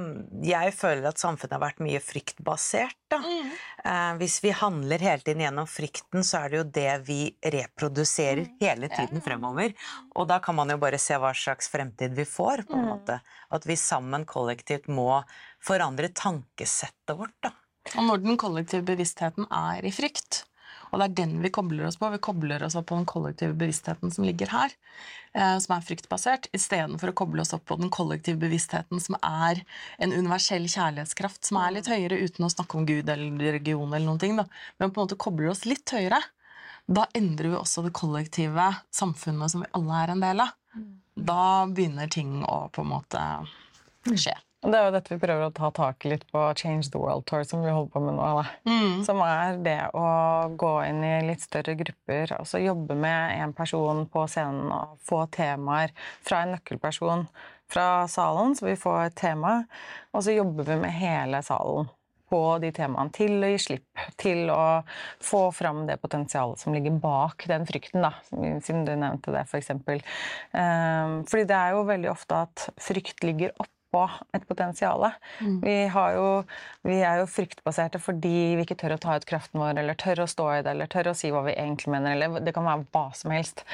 jeg føler at samfunnet har vært mye fryktbasert. Da. Mm. Uh, hvis vi handler hele tiden gjennom frykten, så er det jo det vi reproduserer mm. hele tiden fremover. Og da kan man jo bare se hva slags fremtid vi får, på en mm. måte. At vi sammen kollektivt må forandre tankesettet vårt, da. Og når den kollektive bevisstheten er i frykt, og det er den vi kobler oss på. Vi kobler oss opp på den kollektive bevisstheten som ligger her, eh, som er fryktbasert, istedenfor å koble oss opp på den kollektive bevisstheten som er en universell kjærlighetskraft, som er litt høyere, uten å snakke om Gud eller religion eller noen ting, da. men på en måte kobler oss litt høyere. Da endrer vi også det kollektive samfunnet som vi alle er en del av. Da begynner ting å på en måte skje. Det er jo dette vi prøver å ta tak i litt på Change the World Tour, som vi holder på med nå. Mm. Som er det å gå inn i litt større grupper, altså jobbe med en person på scenen og få temaer fra en nøkkelperson fra salen, så vi får et tema, og så jobber vi med hele salen på de temaene til å gi slipp, til å få fram det potensialet som ligger bak den frykten, da, siden du nevnte det, f.eks. For um, fordi det er jo veldig ofte at frykt ligger opp på et potensial. Mm. Vi, vi, er jo fryktbaserte fordi vi ikke tør å ta ut kraften vår, eller tør å stå i det, eller tør å si hva vi egentlig mener, eller det kan være hva som helst.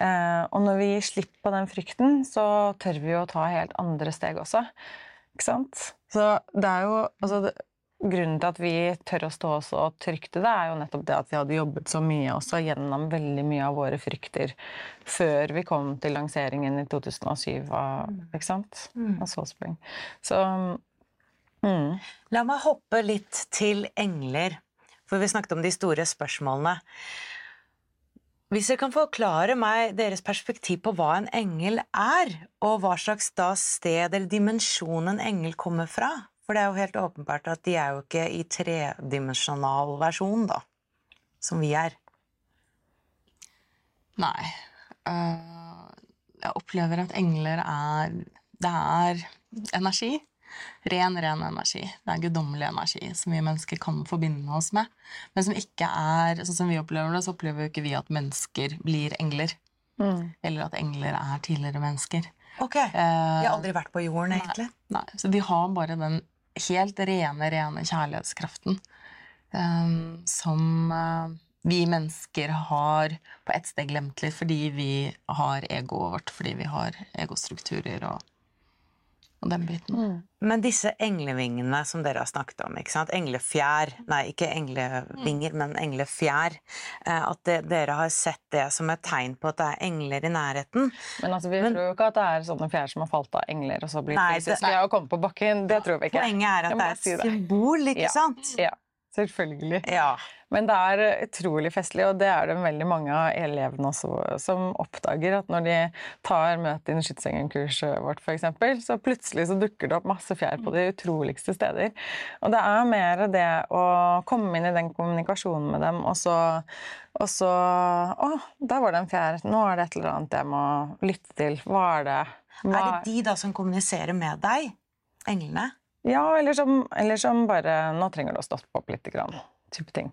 Eh, og når vi gir slipp på den frykten, så tør vi jo å ta helt andre steg også. Ikke sant? Så det er jo altså, grunnen til at vi tør å stå så trygt i det, er jo nettopp det at vi hadde jobbet så mye også gjennom veldig mye av våre frykter før vi kom til lanseringen i 2007 av, ikke sant? Mm. av Soulspring. Så mm. La meg hoppe litt til engler, for vi snakket om de store spørsmålene. Hvis dere kan forklare meg deres perspektiv på hva en engel er, og hva slags sted eller dimensjon en engel kommer fra? For det er jo helt åpenbart at de er jo ikke i tredimensjonal versjon, da. Som vi er. Nei. Uh, jeg opplever at engler er Det er energi. Ren, ren energi. Det er guddommelig energi som vi mennesker kan forbinde oss med. Men som ikke er Sånn som vi opplever det, så opplever jo ikke vi at mennesker blir engler. Mm. Eller at engler er tidligere mennesker. Ok, De har aldri vært på jorden, egentlig? Nei, nei. Så vi har bare den helt rene, rene kjærlighetskraften um, som uh, vi mennesker har på ett sted glemt litt fordi vi har egoet vårt, fordi vi har egostrukturer og og den biten. Mm. Men disse englevingene som dere har snakket om, ikke sant? englefjær Nei, ikke englevinger, mm. men englefjær. Eh, at det, dere har sett det som et tegn på at det er engler i nærheten. Men altså, vi men, tror jo ikke at det er sånne fjær som har falt av engler og så blitt fysiske og kommet på bakken. Det tror vi ikke. Poenget er at det er et symbol, ikke ja. sant? Ja. Selvfølgelig. Ja. Men det er utrolig festlig, og det er det veldig mange av elevene også som oppdager. At når de tar møte innen Skytsengen-kurset vårt, f.eks., så plutselig så dukker det opp masse fjær på de utroligste steder. Og det er mer det å komme inn i den kommunikasjonen med dem, og så, og så Å, der var det en fjær. Nå er det et eller annet jeg må lytte til. Hva er det? Hva... Er det de da som kommuniserer med deg? Englene? Ja, eller som, eller som bare Nå trenger du å stoppe opp litt. Grann, type ting.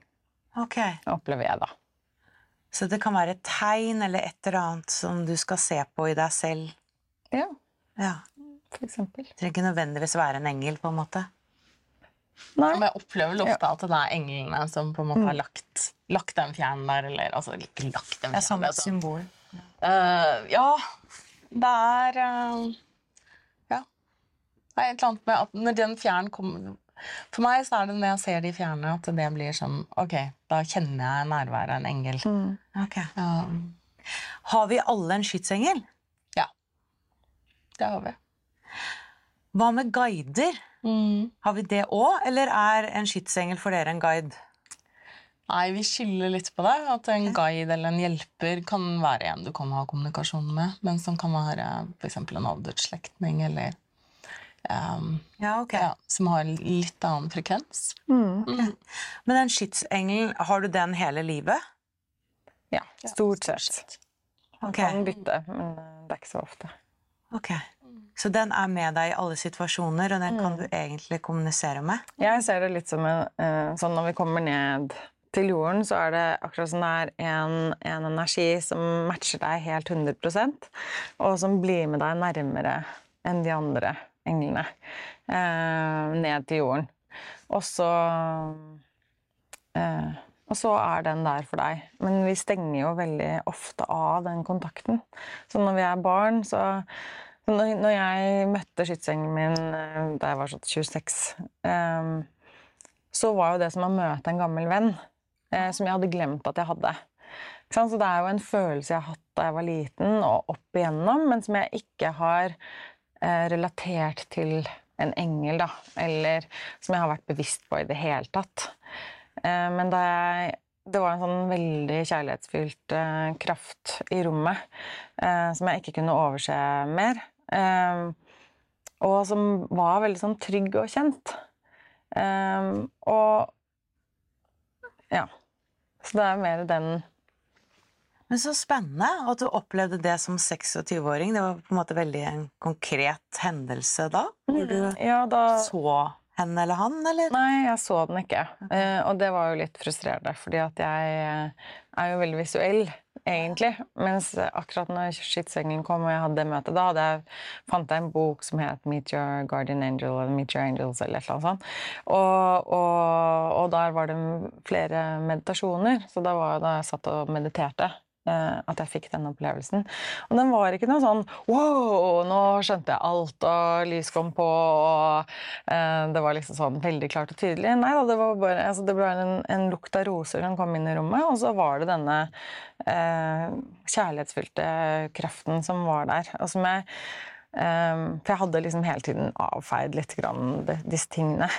Ok. Opplever jeg, da. Så det kan være et tegn eller et eller annet som du skal se på i deg selv? Ja. ja. For eksempel. Det trenger ikke nødvendigvis være en engel, på en måte? Nei. Men jeg opplever vel ofte ja. at det er englene som på en måte har mm. lagt, lagt den fjernen der, eller altså ikke lagt den fjernen. er som et altså. symbol. Uh, ja. Det er uh. Det er et eller annet med at når den fjernen kommer for meg så er det når jeg ser de fjerne, at det blir sånn Ok, da kjenner jeg nærværet av en engel. Mm. Okay. Ja. har vi alle en skytsengel? Ja. Det har vi. Hva med guider? Mm. Har vi det òg, eller er en skytsengel for dere en guide? Nei, vi skiller litt på det. At en guide eller en hjelper kan være en du kan ha kommunikasjon med, men som kan være f.eks. en aldersslektning eller Um, ja, okay. ja, som har litt annen frekvens. Mm. Mm. Men den skytsengelen, har du den hele livet? Ja, stort sett. Man okay. kan bytte, men eh, det er ikke så ofte. Ok. Så den er med deg i alle situasjoner, og den kan mm. du egentlig kommunisere med? Jeg ser det litt som en, uh, sånn når vi kommer ned til jorden, så er det akkurat som det er en, en energi som matcher deg helt 100% og som blir med deg nærmere enn de andre englene. Eh, ned til jorden. Og så eh, Og så er den der for deg. Men vi stenger jo veldig ofte av den kontakten. Så når vi er barn, så Når jeg møtte skytsengelen min eh, da jeg var sånn 26, eh, så var jo det som å møte en gammel venn som jeg hadde glemt at jeg hadde. Så det er jo en følelse jeg har hatt da jeg var liten og opp igjennom, men som jeg ikke har relatert til en engel, da. Eller som jeg har vært bevisst på i det hele tatt. Men da jeg det var en sånn veldig kjærlighetsfylt kraft i rommet som jeg ikke kunne overse mer. Og som var veldig sånn trygg og kjent. Og ja. Så det er mer den Men så spennende at du opplevde det som 26-åring. Det var på en måte veldig en konkret hendelse da? Hvor du ja, da... så henne eller han, eller? Nei, jeg så den ikke. Okay. Uh, og det var jo litt frustrerende, fordi at jeg er jo veldig visuell egentlig. Mens akkurat når Skittsengen kom og jeg hadde det møtet, da hadde jeg, fant jeg en bok som het 'Meet Your Guardian Angel' eller 'Meet Your Angels' eller et eller annet sånt. Og, og, og der var det flere meditasjoner, så da var da jeg satt og mediterte. Eh, at jeg fikk den opplevelsen. Og den var ikke noe sånn wow, nå skjønte jeg alt, og lys kom på, og eh, det var liksom sånn veldig klart og tydelig. Nei da, det var bare altså, det ble en, en, lukt av roser som kom inn i rommet, og så var det denne eh, kjærlighetsfylte kraften som var der. Og som jeg uh, For jeg hadde liksom hele tiden avfeid litt grann disse tingene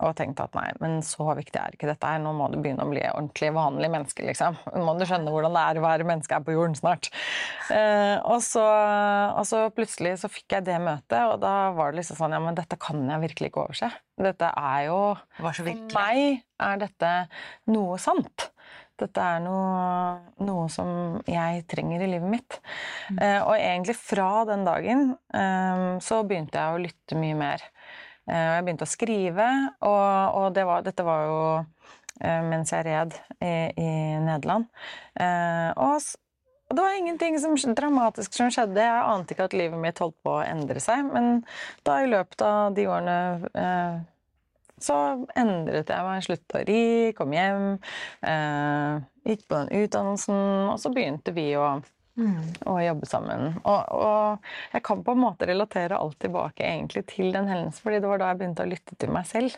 og tenkte at nei, men så viktig er ikke dette her. Nå må du begynne å bli ordentlig vanlig menneske, liksom. Nå må du skjønne hvordan det er å være menneske her på jorden snart. Eh, og, så, og, så, plutselig så fikk jeg det møtet, og da var det liksom sånn ja, men dette kan jeg virkelig ikke overse. Dette er jo For meg er dette noe sant. Dette er noe, noe, som jeg trenger i livet mitt. Mm. Eh, og egentlig fra den dagen eh, så begynte jeg å lytte mye mer. Eh, og jeg begynte å skrive, og, og det var, dette var jo eh, mens jeg red i, i Nederland. Eh, og, og, det var ingenting som, dramatisk som skjedde. Jeg ante ikke at livet mitt holdt på å endre seg. Men da i løpet av de årene så endret jeg meg. Slutta å ri, kom hjem, gikk på den utdannelsen, og så begynte vi å Mm. Og jobbe sammen. Og, og, jeg kan på en måte relatere alt tilbake egentlig til den hendelsen, fordi det var da jeg begynte å lytte til meg selv.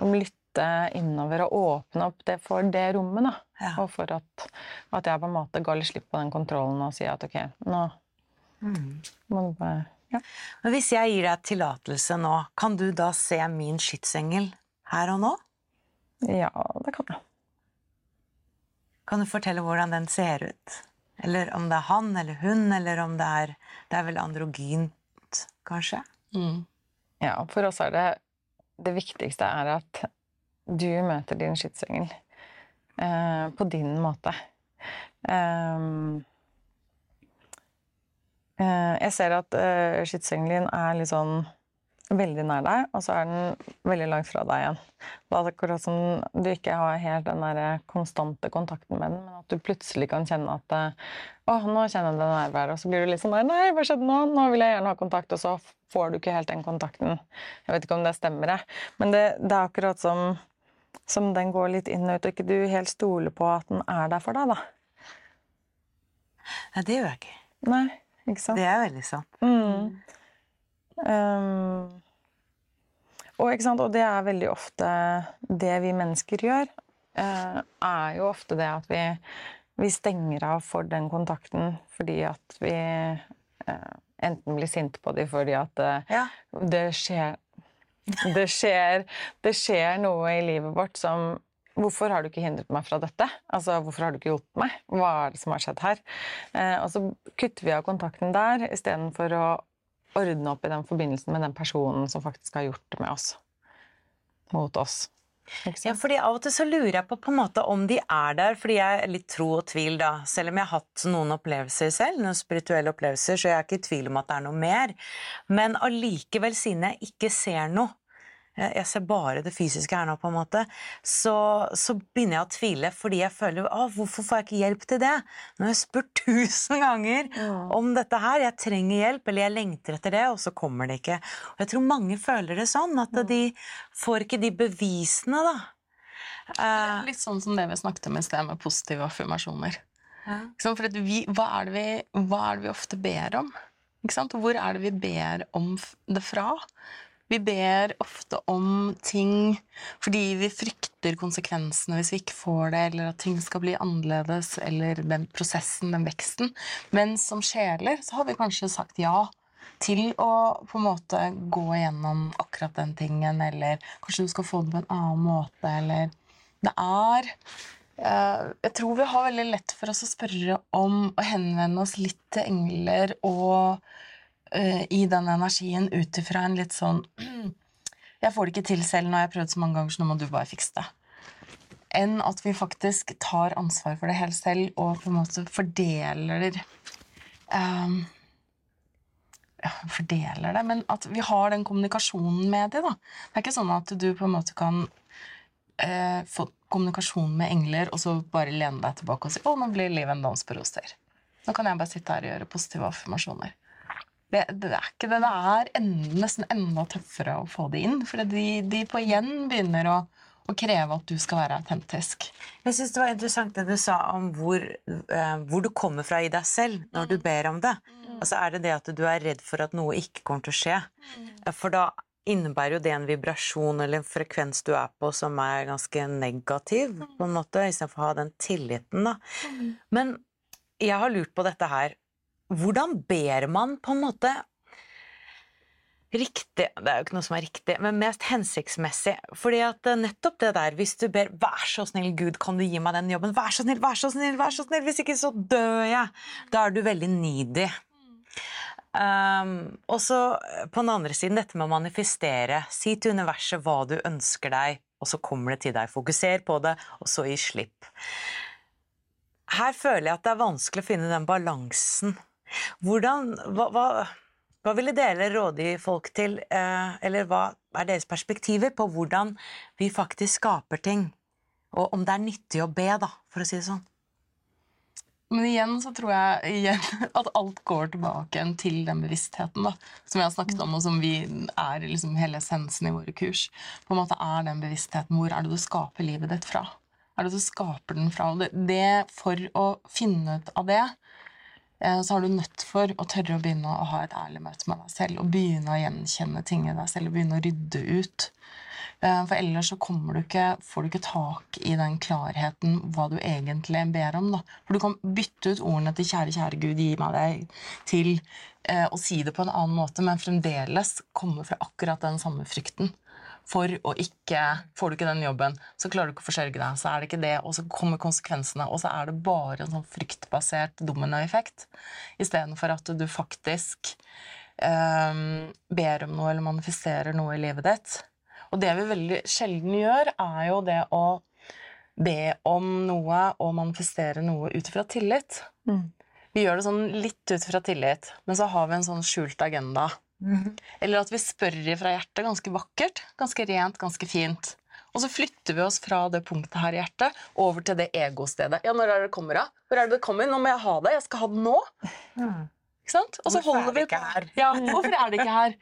Om lytte innover og åpne opp det for det rommet. da. Ja. Og for at, at, jeg på en måte ga litt slipp på den kontrollen og sier at ok, nå mm. må du bare ja. Men hvis jeg gir deg tillatelse nå, kan du da se min skytsengel her og nå? Ja, det kan jeg. Kan du fortelle hvordan den ser ut? Eller om det er han eller hun, eller om det er Det er vel androgynt, kanskje? Mm. Ja, for oss er det Det viktigste er at du møter din skytsengel eh, på din måte. Um, eh, jeg ser at eh, skytsengelen er litt sånn veldig nær deg, og så er den veldig langt fra deg igjen. Det er akkurat som du ikke har helt den der konstante kontakten med den, men at du plutselig kan kjenne at å, nå kjenner jeg det nærværet, og så blir du litt sånn der Nei, hva skjedde nå? Nå vil jeg gjerne ha kontakt, og så får du ikke helt den kontakten. Jeg vet ikke om det stemmer, jeg. Men det, det er akkurat som, som den går litt inn og ut, og ikke du helt stoler på at den er der for deg, da. Nei, det gjør jeg ikke. Nei, ikke sant? Det er veldig sant. Mm. Um, og, og, det er veldig ofte det vi mennesker gjør, uh, er jo ofte det at vi, vi, stenger av for den kontakten fordi at vi uh, enten blir sinte på dem fordi at uh, ja. det, skjer, det skjer Det skjer noe i livet vårt som Hvorfor har du ikke hindret meg fra dette? Altså, Hvorfor har du ikke hjulpet meg? Hva er det som har skjedd her? Og så kutter vi av kontakten der istedenfor å ordne opp i den forbindelsen med den personen som faktisk har gjort det med oss. Mot oss. Ja, fordi Av og til så lurer jeg på, på en måte om de er der, fordi jeg er litt tro og tvil, da. Selv om jeg har hatt noen opplevelser selv, noen spirituelle opplevelser, så jeg er ikke i tvil om at det er noe mer. Men allikevel, siden jeg ikke ser noe, jeg ser bare det fysiske her nå, på en måte, så, så begynner jeg å tvile fordi jeg føler å, hvorfor får jeg ikke hjelp til det? Nå har jeg spurt tusen ganger mm. om dette her. Jeg trenger hjelp, eller jeg lengter etter det, og så kommer det ikke. Og jeg tror mange føler det sånn, at de får ikke de bevisene, da. Uh, litt sånn som det vi snakket om i sted, med positive affirmasjoner. Ja. For vi, hva, er vi, hva, er det vi, ofte ber om? Hvor er det vi ber om det fra? Vi ber ofte om ting fordi vi frykter konsekvensene hvis vi ikke får det, eller at ting skal bli annerledes, eller den prosessen, den veksten. Men som sjeler så har vi kanskje sagt ja til å på en måte gå igjennom akkurat den tingen, eller kanskje du skal få det på en annen måte, eller Det er eh, Jeg tror vi har veldig lett for oss å spørre om å henvende oss litt til engler og uh, i den energien ut ifra en litt sånn Jeg får det ikke til selv, nå har jeg prøvd så mange ganger, så nå må du bare fikse det. Enn at vi faktisk tar ansvar for det helt selv og på en måte fordeler um, fordeler det, men at vi har den kommunikasjonen med da. Det er ikke sånn at du på en måte kan eh, få kommunikasjon med engler og så bare lene deg tilbake og si 'Å, nå blir livet en dans på roser'. Nå kan jeg bare sitte her og gjøre positive affirmasjoner. Det, det, er ikke det. Det er enda, nesten enda tøffere å få det inn. For de, de på igjen begynner å, å, kreve at du skal være autentisk. Jeg synes Det var interessant det du sa om hvor, eh, hvor, du kommer fra i deg selv når du ber om det. Mm. Altså Er det det at du er redd for at noe ikke kommer til å skje? Mm. For da innebærer jo det en vibrasjon eller en frekvens du er på som er ganske negativ, mm. på en måte, istedenfor å ha den tilliten. da. Mm. Men jeg har lurt på dette her hvordan ber man på en måte riktig Det er jo ikke noe som er riktig, men mest hensiktsmessig. Fordi at eh, nettopp det der, hvis du ber 'Vær så snill, Gud, kan du gi meg den jobben?' 'Vær så snill, vær så snill, vær så snill, hvis ikke så dør jeg', da er du veldig needy. Um, og så eh, på den andre siden dette med å manifestere. Si til universet hva du ønsker deg, og så kommer det til deg. Fokuser på det, og så gi slipp. Her føler jeg at det er vanskelig å finne den balansen. Hvordan, hva, hva, hva ville dere råde folk til, eh, eller hva er deres perspektiver på hvordan vi faktisk skaper ting? Og om det er nyttig å be, da, for å si det sånn. Men igjen så tror jeg igjen, at alt går tilbake til den bevisstheten da, som jeg har snakket om, og som vi er liksom hele essensen i våre kurs. På en måte er den bevisstheten Hvor er det du skaper livet ditt fra? Er det du skaper den fra? Det, det, for å finne ut av det, så har du nødt for å tørre å begynne å ha et ærlig møte med deg selv. Og begynne å gjenkjenne ting i deg selv og begynne å rydde ut. Eh, for ellers så du ikke, får du ikke tak i den klarheten hva du egentlig ber om. Da. For du kan bytte ut ordene til 'kjære, kjære Gud, gi meg deg' til eh, å si det på en annen måte, men fremdeles komme fra akkurat den samme frykten for å ikke Får du ikke den jobben, så klarer du ikke å forsørge deg. Så er det ikke det, og så kommer konsekvensene. Og så er det bare en sånn fryktbasert dominoeffekt istedenfor at du faktisk um, ber om noe eller manifesterer noe i livet ditt. Og det vi veldig sjelden gjør, er jo det å be om noe og manifestere noe ut fra tillit. Mm. Vi gjør det sånn litt ut fra tillit, men så har vi en sånn skjult agenda Mm. Eller at vi spør fra hjertet ganske vakkert, ganske rent, ganske fint. Og så flytter vi oss fra det punktet her i hjertet over til det egostedet. Ja, når er det kommer av? Hvor er det det kommer? Nå må jeg ha det. Jeg skal ha det nå. Mm. Ikke sant? Og så hvorfor holder vi på. Ja, hvorfor er det ikke her?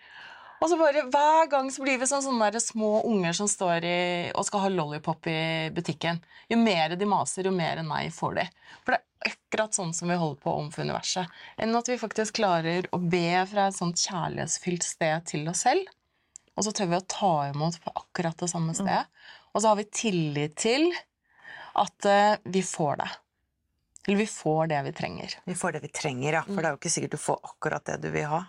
Og så bare, Hver gang så blir vi sånn, sånne små unger som står i, og skal ha lollipop i butikken. Jo mer de maser, jo mer nei får de. For det er akkurat sånn som vi holder på overfor universet. Enn at vi faktisk klarer å be fra et sånt kjærlighetsfylt sted til oss selv. Og så tør vi å ta imot på akkurat det samme mm. stedet. Og så har vi tillit til at uh, vi får det. Eller vi får det vi trenger. Vi får det vi trenger, ja. For det er jo ikke sikkert du får akkurat det du vil ha.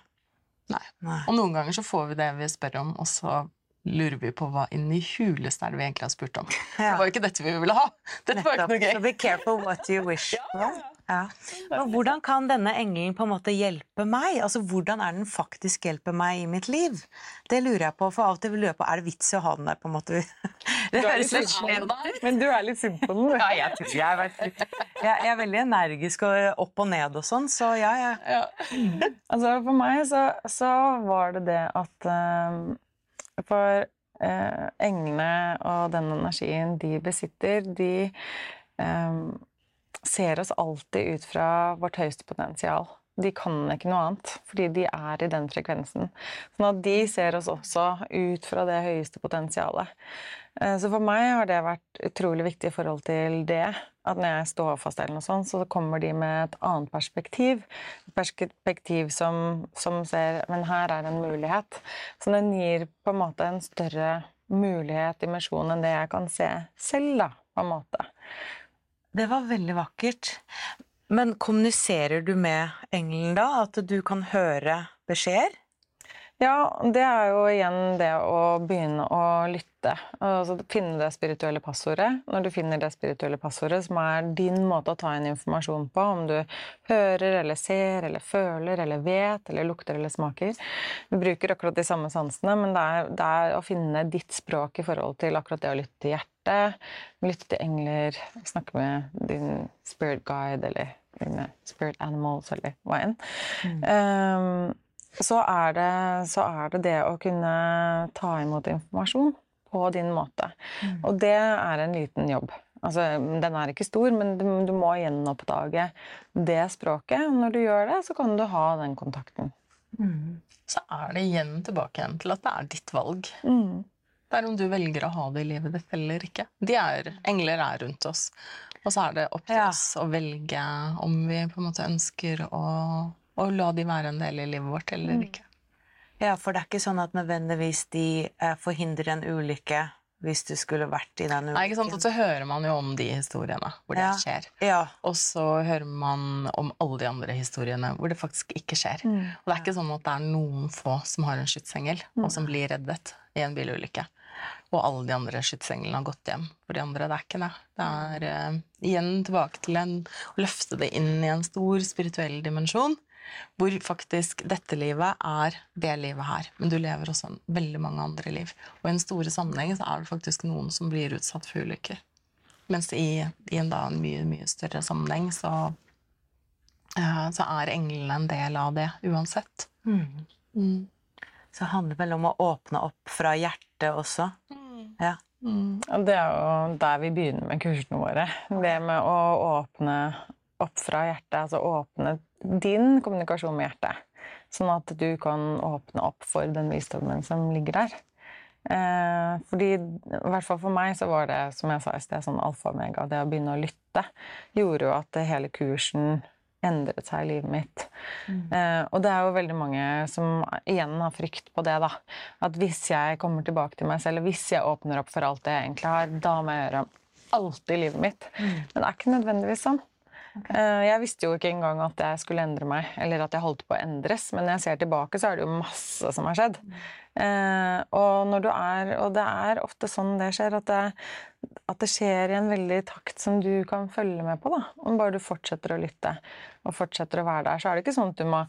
Nei. Nei. Og noen ganger så får vi det vi spør om, og så lurer vi på hva inni i huleste er det vi egentlig har spurt om. Ja. Det var jo ikke dette vi ville ha. Dette var ikke noe gøy. So be careful what you wish ja, Ja, ja. Men hvordan kan denne engelen på en måte hjelpe meg? Altså, Hvordan er den faktisk hjelper meg i mitt liv? Det lurer jeg på, for av og til lurer jeg på er det vits i å ha den der. på en måte? Det høres litt slemt Men du er litt sint på den? Ja, jeg, tror, jeg, er jeg, jeg, er veldig energisk og opp og ned og sånn, så ja, ja. Altså, for meg så, så, var det det at um, For uh, englene og den energien de besitter, de eh, ser oss alltid ut fra vårt høyeste potensial. De kan ikke noe annet, fordi de er i den frekvensen. Sånn at de ser oss også ut fra det høyeste potensialet. Eh, så for meg har det vært utrolig viktig i forhold til det. At når jeg står fast, eller noe sånt, så kommer de med et annet perspektiv. Et perspektiv som, som ser Men her er en mulighet. Så den gir på en måte en større mulighet, dimensjon, enn det jeg kan se selv, da, på en måte. Det var veldig vakkert. Men kommuniserer du med engelen da? At du kan høre beskjeder? Ja, det er jo igjen det å begynne å lytte. Altså finne det spirituelle passordet. Når du finner det spirituelle passordet, som er din måte å ta inn informasjon på, om du hører eller ser eller føler eller vet eller lukter eller smaker Vi bruker akkurat de samme sansene, men det er, det er å finne ditt språk i forhold til akkurat det å lytte til hjertet, lytte til engler, snakke med din spirit guide eller spirit animals, eller hva enn. Mm. Um, så, er det, så, er det, det å kunne ta imot informasjon på din måte. Mm. Og det er en liten jobb. Altså, den er ikke stor, men du, du må gjenoppdage det språket. Og når du gjør det, så kan du ha den kontakten. Mm. Så er det igjen tilbake igjen til at det er ditt valg. Mm. Det er om du velger å ha det i livet ditt eller ikke. De er, engler er rundt oss. Og så er det opp til ja. oss å velge om vi på en måte ønsker å, å, la de være en del i livet vårt eller mm. ikke. Ja, for det er ikke sånn at nødvendigvis de eh, forhindrer en ulykke hvis du skulle vært i den ulykken. Nei, ikke sant? Og så hører man jo om de historiene hvor det skjer. Ja. Og så hører man om alle de andre historiene hvor det faktisk ikke skjer. Mm. Og det er ikke sånn at det er noen få som har en skytsengel, mm. og som blir reddet i en bilulykke og alle de andre skytsenglene har gått hjem. For de andre, det er ikke det. Det er uh, igjen tilbake til en, å løfte det inn i en stor spirituell dimensjon. Hvor faktisk dette livet er det livet her. Men du lever også veldig mange andre liv. Og i en store sammenheng så er det faktisk noen som blir utsatt for ulykker. Mens i, i en, da, en mye, mye større sammenheng så, uh, så er englene en del av det uansett. Mm. Mm. Så det handler vel om å åpne opp fra hjertet også. Mm. Ja. Mm. Det er jo der vi begynner med kursene våre. Det med å åpne opp fra hjertet, altså åpne din kommunikasjon med hjertet. Sånn at du kan åpne opp for den visdommen som ligger der. Eh, fordi, i hvert fall for meg, så var det, som jeg sa i sted, sånn alfa og omega. Det å begynne å lytte gjorde jo at hele kursen endret seg i livet mitt. Mm. Eh, og det er jo veldig mange som igjen har frykt på det, da. At hvis jeg kommer tilbake til meg selv, hvis jeg åpner opp for alt det jeg egentlig har, da må jeg gjøre alt i livet mitt. Mm. Men det er ikke nødvendigvis sånn. Okay. Eh, jeg visste jo ikke engang at jeg skulle endre meg, eller at jeg holdt på å endres. Men når jeg ser tilbake, så er det jo masse som har skjedd. Mm. Eh, og, er, og, det er ofte sånn det skjer, at det, at det skjer i en veldig takt som du kan følge med på. da. Om bare du fortsetter å lytte og fortsetter å være der, så er det ikke sånn at du må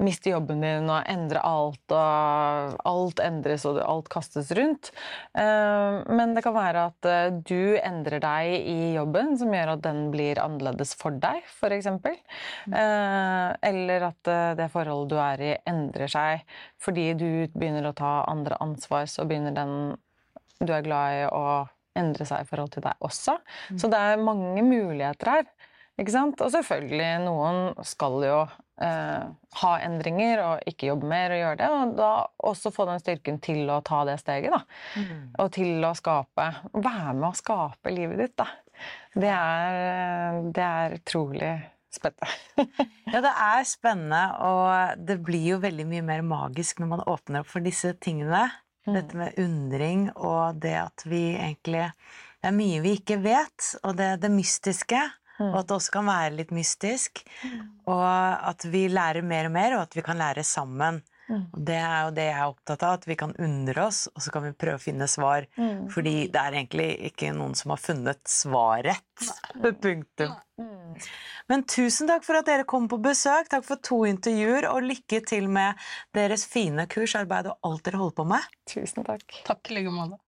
miste jobben din og endre alt, og alt endres og alt kastes rundt. Eh, men det kan være at eh, du endrer deg i jobben, som gjør at den blir annerledes for deg, f.eks. Eh, eller at det forholdet du er i, endrer seg fordi du begynner å ta andre ansvar, så begynner den du er glad i, å endre seg i forhold til deg også. Mm. Så det er mange muligheter her. Ikke sant? Og selvfølgelig, noen skal jo eh, ha endringer og ikke jobbe mer og gjøre det. Og da også få den styrken til å ta det steget, da. Mm. Og til å skape Være med å skape livet ditt, da. Det er, det er utrolig spennende. ja, det er spennende, og det blir jo veldig mye mer magisk når man åpner opp for disse tingene. Mm. Dette med undring og det at vi egentlig Det er mye vi ikke vet, og det, det mystiske. Mm. Og at det også kan være litt mystisk. Mm. Og at vi lærer mer og mer, og at vi kan lære sammen. Mm. Og det er jo det jeg er opptatt av, at vi kan undre oss, og så kan vi prøve å finne svar. Mm. Fordi det er egentlig ikke noen som har funnet svaret. Punktum. Mm. Men tusen takk for at dere kom på besøk. Takk for to intervjuer, og lykke til med deres fine kursarbeid og alt dere holder på med. Tusen takk. Takk i like måte.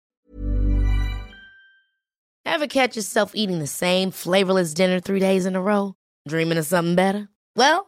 Ever catch yourself eating the same flavorless dinner three days in a row? Dreaming of something better? Well,